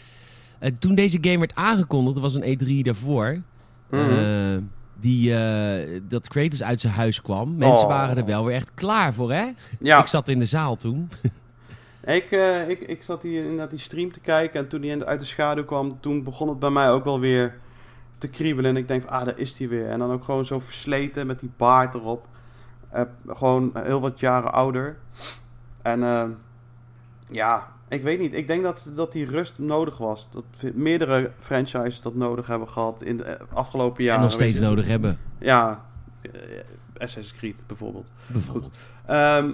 S1: Eh, toen deze game werd aangekondigd, er was een E3 daarvoor.
S2: Mhm.
S1: eh, die, eh, dat Kratos uit zijn huis kwam. Mensen
S2: Oh.
S1: waren er wel weer echt klaar voor, hè?
S2: ja,
S1: Ik zat in de zaal toen.
S2: ik, eh, ik, ik zat hier inderdaad die stream te kijken en toen hij uit de schaduw kwam, toen begon het bij mij ook wel weer te kriebelen. En ik denk, van, ah, daar is hij weer. En dan ook gewoon zo versleten met die baard erop. Eh, gewoon heel wat jaren ouder. En eh, ja, ik weet niet. Ik denk dat, dat die rust nodig was. Dat meerdere franchises dat nodig hebben gehad in de afgelopen jaren.
S1: en nog steeds nodig hebben.
S2: Ja, Assassin's Creed bijvoorbeeld.
S1: Bijvoorbeeld.
S2: Ehm,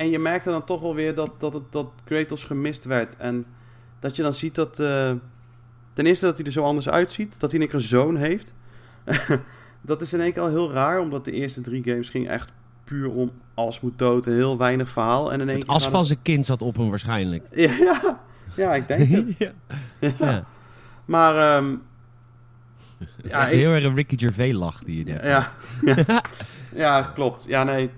S2: en je merkte dan toch wel weer dat, dat, het, dat Kratos gemist werd. En dat je dan ziet dat... eh, ten eerste dat hij er zo anders uitziet. Dat hij in één keer een zoon heeft. dat is in één keer al heel raar. Omdat de eerste drie games ging echt puur om... Alles moet dood en heel weinig verhaal. En in één
S1: Het
S2: keer
S1: as van zijn kind zat op hem waarschijnlijk.
S2: Ja, ja, ja, ik denk het.
S1: ja.
S2: Ja.
S1: Ja.
S2: Maar... ehm,
S1: Het is
S2: Ja,
S1: echt
S2: ik-
S1: heel erg een Ricky Gervais lach die je net
S2: Ja,
S1: had.
S2: ja. ja, klopt. Ja, nee.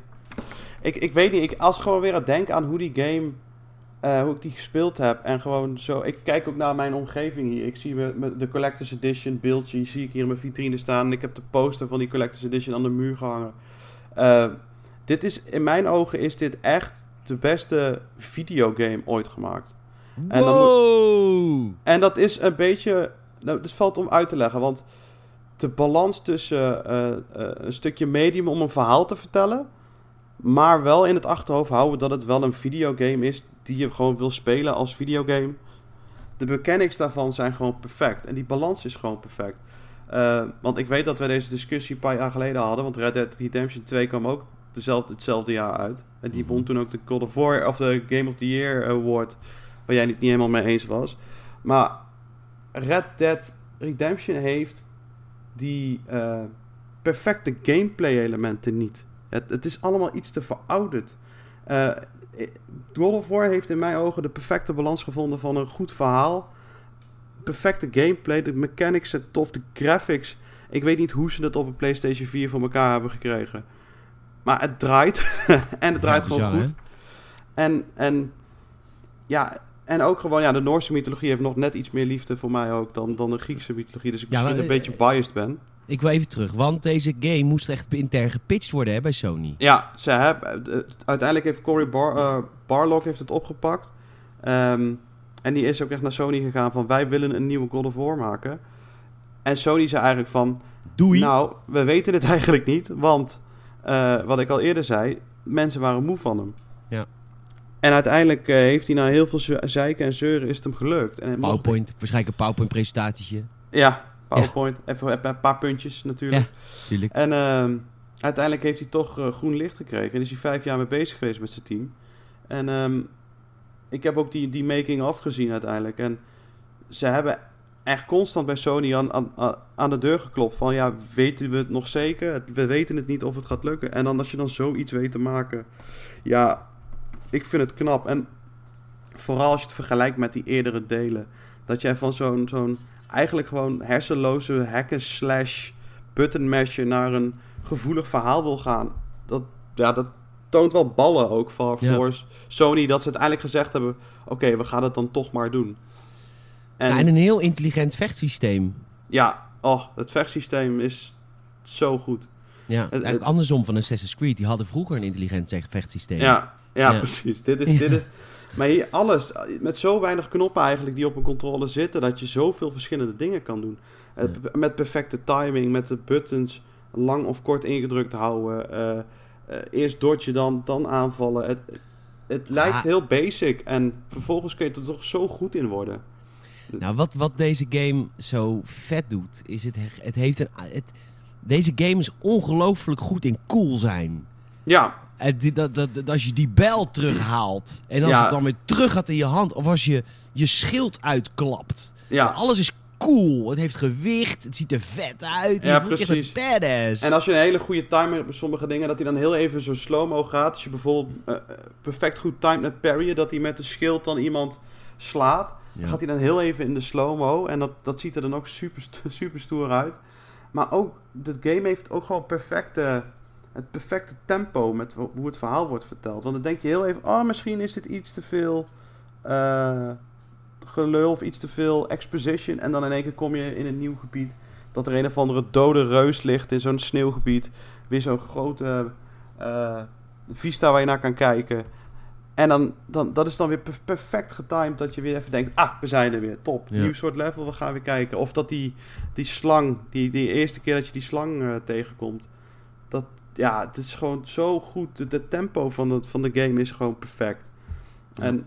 S2: Ik, ik weet niet. Ik, als ik gewoon weer aan denk aan hoe die game... eh, hoe ik die gespeeld heb. En gewoon zo... Ik kijk ook naar mijn omgeving hier. Ik zie me, me- de Collector's Edition beeldje. Zie ik hier in mijn vitrine staan. En ik heb de poster van die Collector's Edition aan de muur gehangen. Eh, dit is... In mijn ogen is dit echt de beste videogame ooit gemaakt. En dan
S1: Wow!
S2: En dat is een beetje. Nou, dat valt om uit te leggen. Want de balans tussen eh, een stukje medium om een verhaal te vertellen. Maar wel in het achterhoofd houden dat het wel een videogame is. Die je gewoon wil spelen als videogame. De mechanics daarvan zijn gewoon perfect. En die balans is gewoon perfect. Eh, want ik weet dat we deze discussie een paar jaar geleden hadden. Want Red Dead Redemption 2 kwam ook dezelfde, hetzelfde jaar uit. En die won toen ook de God of War of de Game of the Year Award. Waar jij het niet helemaal mee eens was. Maar Red Dead Redemption heeft die eh, perfecte gameplay elementen niet. Het, het is allemaal iets te verouderd. Eh, God of War heeft in mijn ogen de perfecte balans gevonden van een goed verhaal. Perfecte gameplay, de mechanics zijn tof, de graphics. Ik weet niet hoe ze het op een PlayStation 4 voor elkaar hebben gekregen. Maar het draait. en het draait
S1: Ja,
S2: gewoon
S1: bizar,
S2: goed. En, en ja, en ook gewoon, ja, de Noorse mythologie heeft nog net iets meer liefde voor mij ook dan, dan de Griekse mythologie. Dus ik
S1: Ja,
S2: misschien
S1: maar,
S2: een beetje
S1: eh,
S2: biased ben.
S1: Ik wil even terug, want deze game moest echt intern gepitcht worden hè, bij Sony.
S2: Ja, ze hebben, uiteindelijk heeft Cory Bar, eh, Barlog heeft het opgepakt. Ehm, en die is ook echt naar Sony gegaan van wij willen een nieuwe God of War maken. En Sony zei eigenlijk van,
S1: Doei.
S2: nou, we weten het eigenlijk niet. Want, eh, wat ik al eerder zei, mensen waren moe van hem.
S1: Ja.
S2: En uiteindelijk eh, heeft hij na heel veel ze- zeiken en zeuren is het hem gelukt. En het mocht-
S1: PowerPoint, waarschijnlijk een PowerPoint presentatietje.
S2: Ja, PowerPoint. Even een paar puntjes natuurlijk.
S1: Ja.
S2: En ehm, uiteindelijk heeft hij toch eh, groen licht gekregen. En is hij vijf jaar mee bezig geweest met zijn team. En ehm, ik heb ook die, die making-of gezien uiteindelijk. En ze hebben echt constant bij Sony aan, aan, aan de deur geklopt. Van ja, weten we het nog zeker? We weten het niet of het gaat lukken. En dan als je dan zoiets weet te maken. Ja, ik vind het knap. En vooral als je het vergelijkt met die eerdere delen. Dat jij van zo'n zo'n eigenlijk gewoon hersenloze hacken slash button masher naar een gevoelig verhaal wil gaan. Dat, ja, dat toont wel ballen ook voor,
S1: Ja.
S2: voor Sony. Dat ze uiteindelijk gezegd hebben: oké, we gaan het dan toch maar doen. En
S1: Ja, en een heel intelligent vechtsysteem.
S2: ja, oh, het vechtsysteem is zo goed.
S1: Ja,
S2: het-
S1: eigenlijk andersom van Assassin's Creed. Die hadden vroeger een intelligent zeg- vechtsysteem.
S2: Ja, ja,
S1: Ja.
S2: precies. Dit is, dit is, maar hier alles, met zo weinig knoppen eigenlijk die op een controle zitten, dat je zoveel verschillende dingen kan doen. Eh, Met perfecte timing, met de buttons lang of kort ingedrukt houden. eh, eh, eerst dodge, dan, dan aanvallen. Het, het lijkt
S1: Ah.
S2: heel basic en vervolgens kun je er toch zo goed in worden.
S1: Nou, wat, wat deze game zo vet doet, is het, het heeft een... Het, deze game is ongelooflijk goed in cool zijn.
S2: Ja,
S1: En die- dat, dat, dat- als je die bijl terughaalt en als
S2: Ja.
S1: het dan weer terug gaat in je hand, of als je je schild uitklapt.
S2: ja.
S1: Alles is cool. Het heeft gewicht, het ziet er vet uit.
S2: Ja,
S1: echt
S2: precies.
S1: een badass.
S2: En als je een hele goede timer hebt bij sommige dingen, dat hij dan heel even zo slow-mo gaat. Als je bijvoorbeeld eh, eh, perfect goed timed met parryen, dat hij met de schild dan iemand slaat.
S1: Ja.
S2: Gaat hij dan heel even in de slow-mo. En dat, dat ziet er dan ook super, super stoer uit. Maar ook, dit game heeft ook gewoon perfecte, het perfecte tempo met hoe het verhaal wordt verteld. Want dan denk je heel even, oh, misschien is dit iets te veel eh, gelul of iets te veel exposition. En dan in één keer kom je in een nieuw gebied. Dat er een of andere dode reus ligt in zo'n sneeuwgebied. Weer zo'n grote eh, vista waar je naar kan kijken. En dan, dan, dat is dan weer per- perfect getimed dat je weer even denkt... Ah, we zijn er weer, top.
S1: Ja.
S2: Nieuw soort level, we gaan weer kijken. Of dat die, die slang, die, die eerste keer dat je die slang eh, tegenkomt... Dat, ja, het is gewoon zo goed. De, tempo van de, van de game is gewoon perfect.
S1: Ja.
S2: En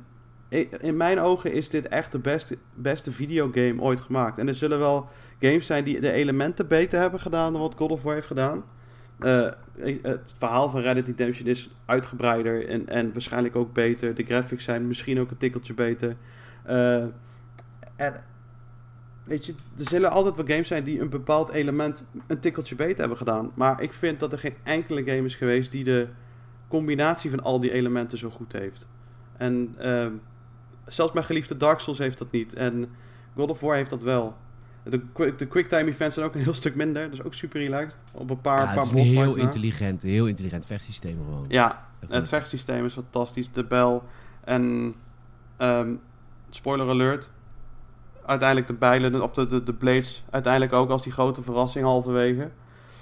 S2: in mijn ogen is dit echt de beste, beste videogame ooit gemaakt. En er zullen wel games zijn die de elementen beter hebben gedaan dan wat God of War heeft gedaan. Eh, het verhaal van Red Dead Redemption is uitgebreider en, en waarschijnlijk ook beter. De graphics zijn misschien ook een tikkeltje beter. Eh, en weet je, er zullen altijd wel games zijn die een bepaald element een tikkeltje beter hebben gedaan. Maar ik vind dat er geen enkele game is geweest die de combinatie van al die elementen zo goed heeft. En ehm, zelfs mijn geliefde Dark Souls heeft dat niet. En God of War heeft dat wel. De, quick- de quicktime events zijn ook een heel stuk minder. Dat is ook super relaxed. Op een paar,
S1: Ja,
S2: paar
S1: het is een heel
S2: na.
S1: intelligent, heel intelligent vechtsysteem gewoon.
S2: Ja,
S1: Echt
S2: het vechtsysteem is fantastisch. De bel en... ehm, spoiler alert. Uiteindelijk de bijlen, of de, de, de blades, uiteindelijk ook als die grote verrassing halverwege.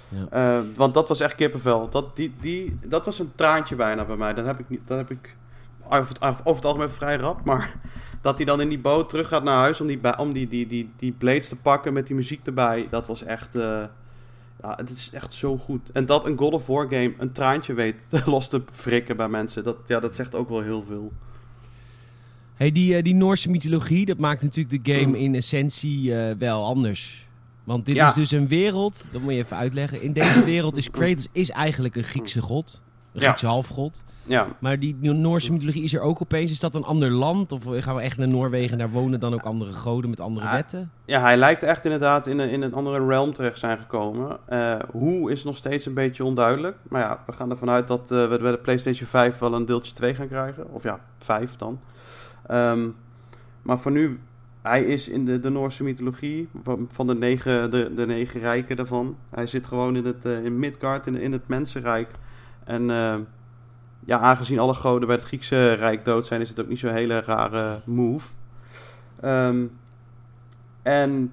S1: Ja.
S2: Eh, want dat was echt kippenvel. Dat, die, die, dat was een traantje bijna bij mij. Dat heb ik, niet, dat heb ik over het, over het algemeen vrij rap. Maar dat hij dan in die boot terug gaat naar huis om die, om die, die, die, die blades te pakken met die muziek erbij. Dat was echt... eh, ja, het is echt zo goed. En dat een God of War game een traantje weet los te frikken bij mensen. Dat, ja, dat zegt ook wel heel veel.
S1: Hey, die, eh, die Noorse mythologie, dat maakt natuurlijk de game
S2: Mm.
S1: in essentie eh, wel anders. Want dit
S2: Ja.
S1: is dus een wereld, dat moet je even uitleggen. In deze wereld is Kratos is eigenlijk een Griekse god. Een
S2: Ja.
S1: Griekse halfgod.
S2: Ja,
S1: Maar die Noorse mythologie is er ook opeens. Is dat een ander land? Of gaan we echt naar Noorwegen en daar wonen dan ook andere goden met andere
S2: Ah,
S1: wetten?
S2: ja hij lijkt echt inderdaad in een, in een andere realm terecht zijn gekomen. Eh, hoe is nog steeds een beetje onduidelijk. Maar ja, we gaan ervan uit dat we bij de PlayStation 5 wel een deeltje 2 gaan krijgen. Of ja, 5 dan. Ehm, maar voor nu, hij is in de, de Noorse mythologie van, de, negen, de, de negen rijken daarvan. Hij zit gewoon in, het, eh, in Midgard, in, in het mensenrijk. En eh, ja, aangezien alle goden bij het Griekse rijk dood zijn, is het ook niet zo'n hele rare move. Ehm, en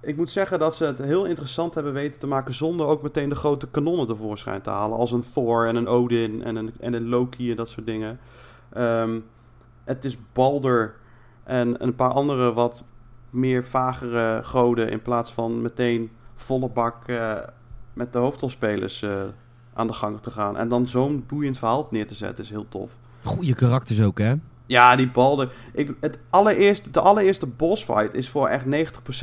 S2: ik moet zeggen dat ze het heel interessant hebben weten te maken zonder ook meteen de grote kanonnen tevoorschijn te halen. Als een Thor en een Odin en een, en een Loki en dat soort dingen. Ehm, het is Balder en een paar andere wat meer vagere goden in plaats van meteen volle bak eh, met de hoofdrolspelers eh, aan de gang te gaan. En dan zo'n boeiend verhaal neer te zetten is heel tof.
S1: Goeie karakters ook, hè?
S2: Ja, die Balder. Ik, het allereerste, de allereerste boss fight is voor echt 90%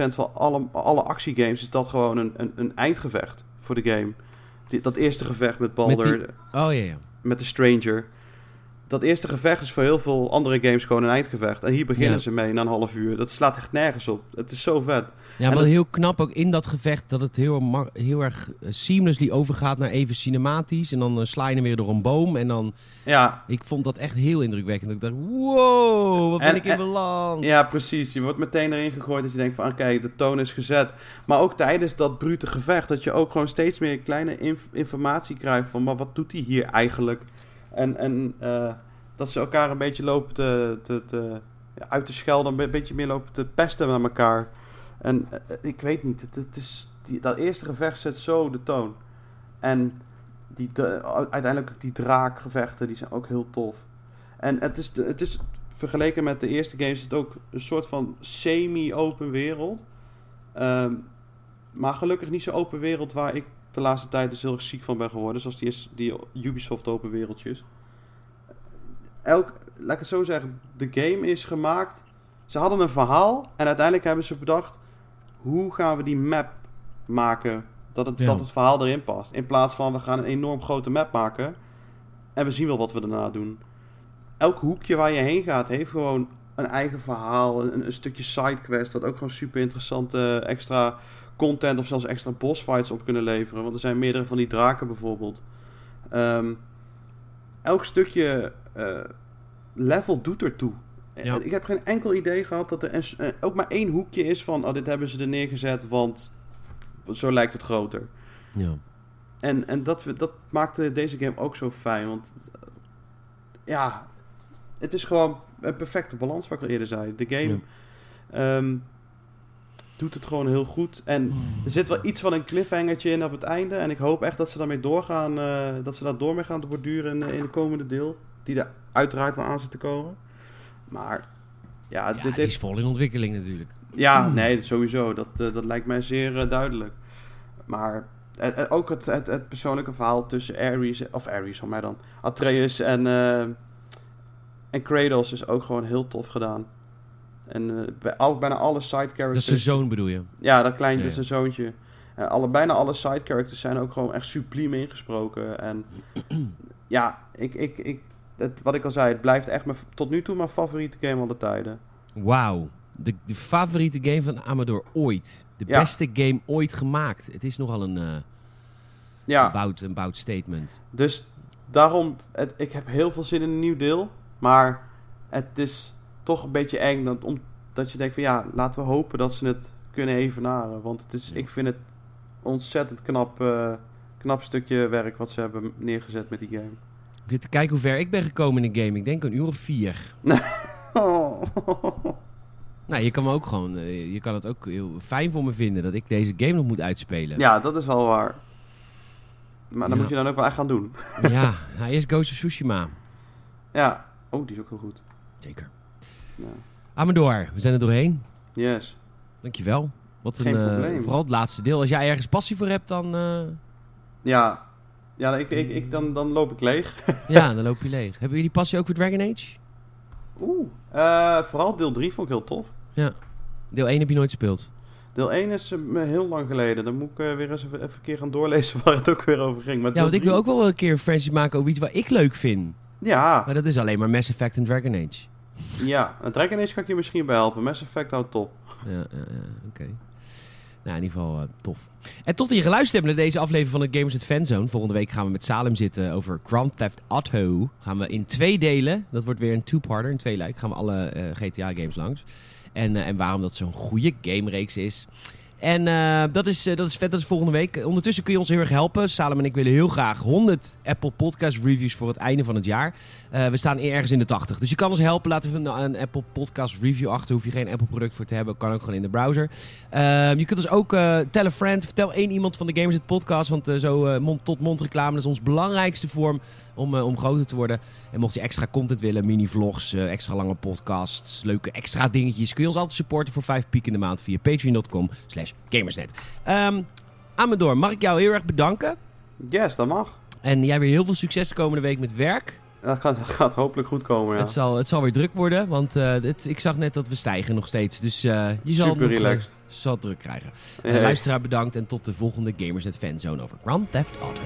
S2: van alle, alle actiegames is dat gewoon een, een, een eindgevecht voor de game. Die, dat eerste gevecht met Balder, met,
S1: oh, ja, ja.
S2: met de Stranger. Dat eerste gevecht is voor heel veel andere games gewoon een eindgevecht. En hier beginnen ze mee na een half uur. Dat slaat echt nergens op. Het is zo vet.
S1: Ja, maar heel knap ook in dat gevecht dat het heel, heel erg eh, seamlessly overgaat naar even cinematisch. En dan uh, sla je hem weer door een boom. En dan... Ja. Ik vond dat echt heel indrukwekkend. Ik dacht, wow, wat ben ik in beland.
S2: Ja, precies. Je wordt meteen erin gegooid dat je denkt van, oké, de toon is gezet. Maar ook tijdens dat brute gevecht, dat je ook gewoon steeds meer kleine informatie krijgt van, maar wat doet hij hier eigenlijk? En, en uh, dat ze elkaar een beetje lopen te, te, te uit te schelden, een beetje meer lopen te pesten met elkaar. En uh, ik weet niet, het, is, die, dat eerste gevecht zet zo de toon. En die, de, uiteindelijk die draakgevechten, die zijn ook heel tof. En het is, het is vergeleken met de eerste games, is het ook een soort van semi-open wereld. Um, maar gelukkig niet zo open wereld waar ik de laatste tijd dus heel erg ziek van ben geworden. Zoals die, is, die Ubisoft open wereldjes. Elk, laat ik het zo zeggen, de game is gemaakt. Ze hadden een verhaal en uiteindelijk hebben ze bedacht... hoe gaan we die map maken dat het, dat het verhaal erin past. In plaats van we gaan een enorm grote map maken en we zien wel wat we daarna doen. Elk hoekje waar je heen gaat heeft gewoon een eigen verhaal, een, een stukje sidequest... wat ook gewoon super interessante extra content of zelfs extra boss fights op kunnen leveren. Want er zijn meerdere van die draken bijvoorbeeld. Ehm, elk stukje uh, level doet ertoe. Ja. Ik heb geen enkel idee gehad dat er uh, ook maar één hoekje is van... Oh, dit hebben ze er neergezet, want zo lijkt het groter.
S1: Ja.
S2: En, en dat, dat maakte deze game ook zo fijn. Want ja, het is gewoon een perfecte balans, wat ik al eerder zei. De game... Ja. Um, doet het gewoon heel goed. En er zit wel iets van een cliffhangertje in op het einde. En ik hoop echt dat ze daarmee doorgaan. Uh, dat ze daar door mee gaan borduren in, in de komende deel. Die er uiteraard wel aan zit te komen. Maar ja,
S1: ja dit, is vol in ontwikkeling natuurlijk.
S2: Ja, nee, sowieso. Dat, uh, dat lijkt mij zeer uh, duidelijk. Maar ook het, het, het, persoonlijke verhaal tussen Ares, of Ares van mij dan, Atreus en, en Kratos is ook gewoon heel tof gedaan. En uh, bij, al, bijna alle side characters... Dat is
S1: zijn zoon bedoel je?
S2: Ja, dat kleine, ja, ja. is zijn zoontje. Uh, alle, bijna alle side characters zijn ook gewoon echt subliem ingesproken. En ja, ik, ik, ik, het, wat ik al zei, het blijft echt mijn, tot nu toe mijn favoriete game al de tijden.
S1: Wauw. De, de favoriete game van Amador ooit. De ja. beste game ooit gemaakt. Het is nogal een, uh, ja. een, bout, een bout statement.
S2: Dus daarom, het, ik heb heel veel zin in een nieuw deel. Maar het is toch een beetje eng dat, omdat je denkt van ja, laten we hopen dat ze het kunnen evenaren. Want het is, ik vind het ontzettend knap, uh, knap stukje werk wat ze hebben neergezet met die game.
S1: Ik te kijken hoe ver ik ben gekomen in de game. Ik denk een uur of vier. oh. Nou, je kan me ook gewoon, uh, je kan het ook heel fijn voor me vinden dat ik deze game nog moet uitspelen.
S2: Ja, dat is wel waar. Maar dan ja. moet je dan ook wel echt gaan doen.
S1: ja, nou, eerst Ghost of Tsushima.
S2: Ja, oh, die is ook heel goed.
S1: Zeker. Ja. Amador, we zijn er doorheen.
S2: Yes.
S1: Dankjewel. Wat
S2: Geen
S1: een,
S2: probleem.
S1: Uh, vooral het laatste deel. Als jij ergens passie voor hebt, dan... Uh...
S2: Ja, ja ik, ik, ik, dan, dan loop ik leeg.
S1: ja, dan loop je leeg. Hebben jullie passie ook voor Dragon Age?
S2: Oeh, uh, vooral deel 3 vond ik heel tof.
S1: Ja. Deel 1 heb je nooit gespeeld?
S2: Deel 1 is uh, heel lang geleden. Dan moet ik uh, weer eens even, even een keer gaan doorlezen waar het ook weer over ging. Maar
S1: ja, want ik wil ook wel een keer een franchise maken over iets wat ik leuk vind.
S2: Ja.
S1: Maar dat is alleen maar Mass Effect en Dragon Age.
S2: Ja, een Dragon Age kan ik je misschien bij helpen. Mass Effect houdt top.
S1: Ja, ja, ja oké. Nou, in ieder geval uh, tof. En tot dat je geluisterd hebt naar deze aflevering van de Gamers at Fanzone. Volgende week gaan we met Salem zitten over Grand Theft Auto. Gaan we in twee delen, dat wordt weer een two-parter, in twee lijk, gaan we alle uh, GTA-games langs. En, uh, en waarom dat zo'n goede gamereeks is. En uh, dat, is, uh, dat is vet, dat is volgende week. Ondertussen kun je ons heel erg helpen. Salem en ik willen heel graag 100 Apple Podcast Reviews voor het einde van het jaar. Uh, we staan ergens in de 80. Dus je kan ons helpen. Laten we een, een Apple Podcast Review achter. Hoef je geen Apple product voor te hebben. Kan ook gewoon in de browser. Ehm, je kunt ons ook tell a friend. Vertel één iemand van de Gamers Podcast. Want zo mond-tot-mond reclame is ons belangrijkste vorm om, om groter te worden. En mocht je extra content willen, mini-vlogs, extra lange podcasts, leuke extra dingetjes, kun je ons altijd supporten voor 5 piek in de maand via patreon.com slash gamersnet. Um, Amador, mag ik jou heel erg bedanken?
S2: Yes, dat mag.
S1: En jij weer heel veel succes de komende week met werk.
S2: Dat gaat, dat gaat hopelijk goed komen, ja.
S1: Het, zal, het zal weer druk worden, want eh, het, ik zag net dat we stijgen nog steeds. Dus eh, je zal,
S2: Super
S1: nog, eh,
S2: relaxed.
S1: zal druk krijgen.
S2: Hey.
S1: Luisteraar bedankt en tot de volgende Gamersnet Fanzone over Grand Theft Auto.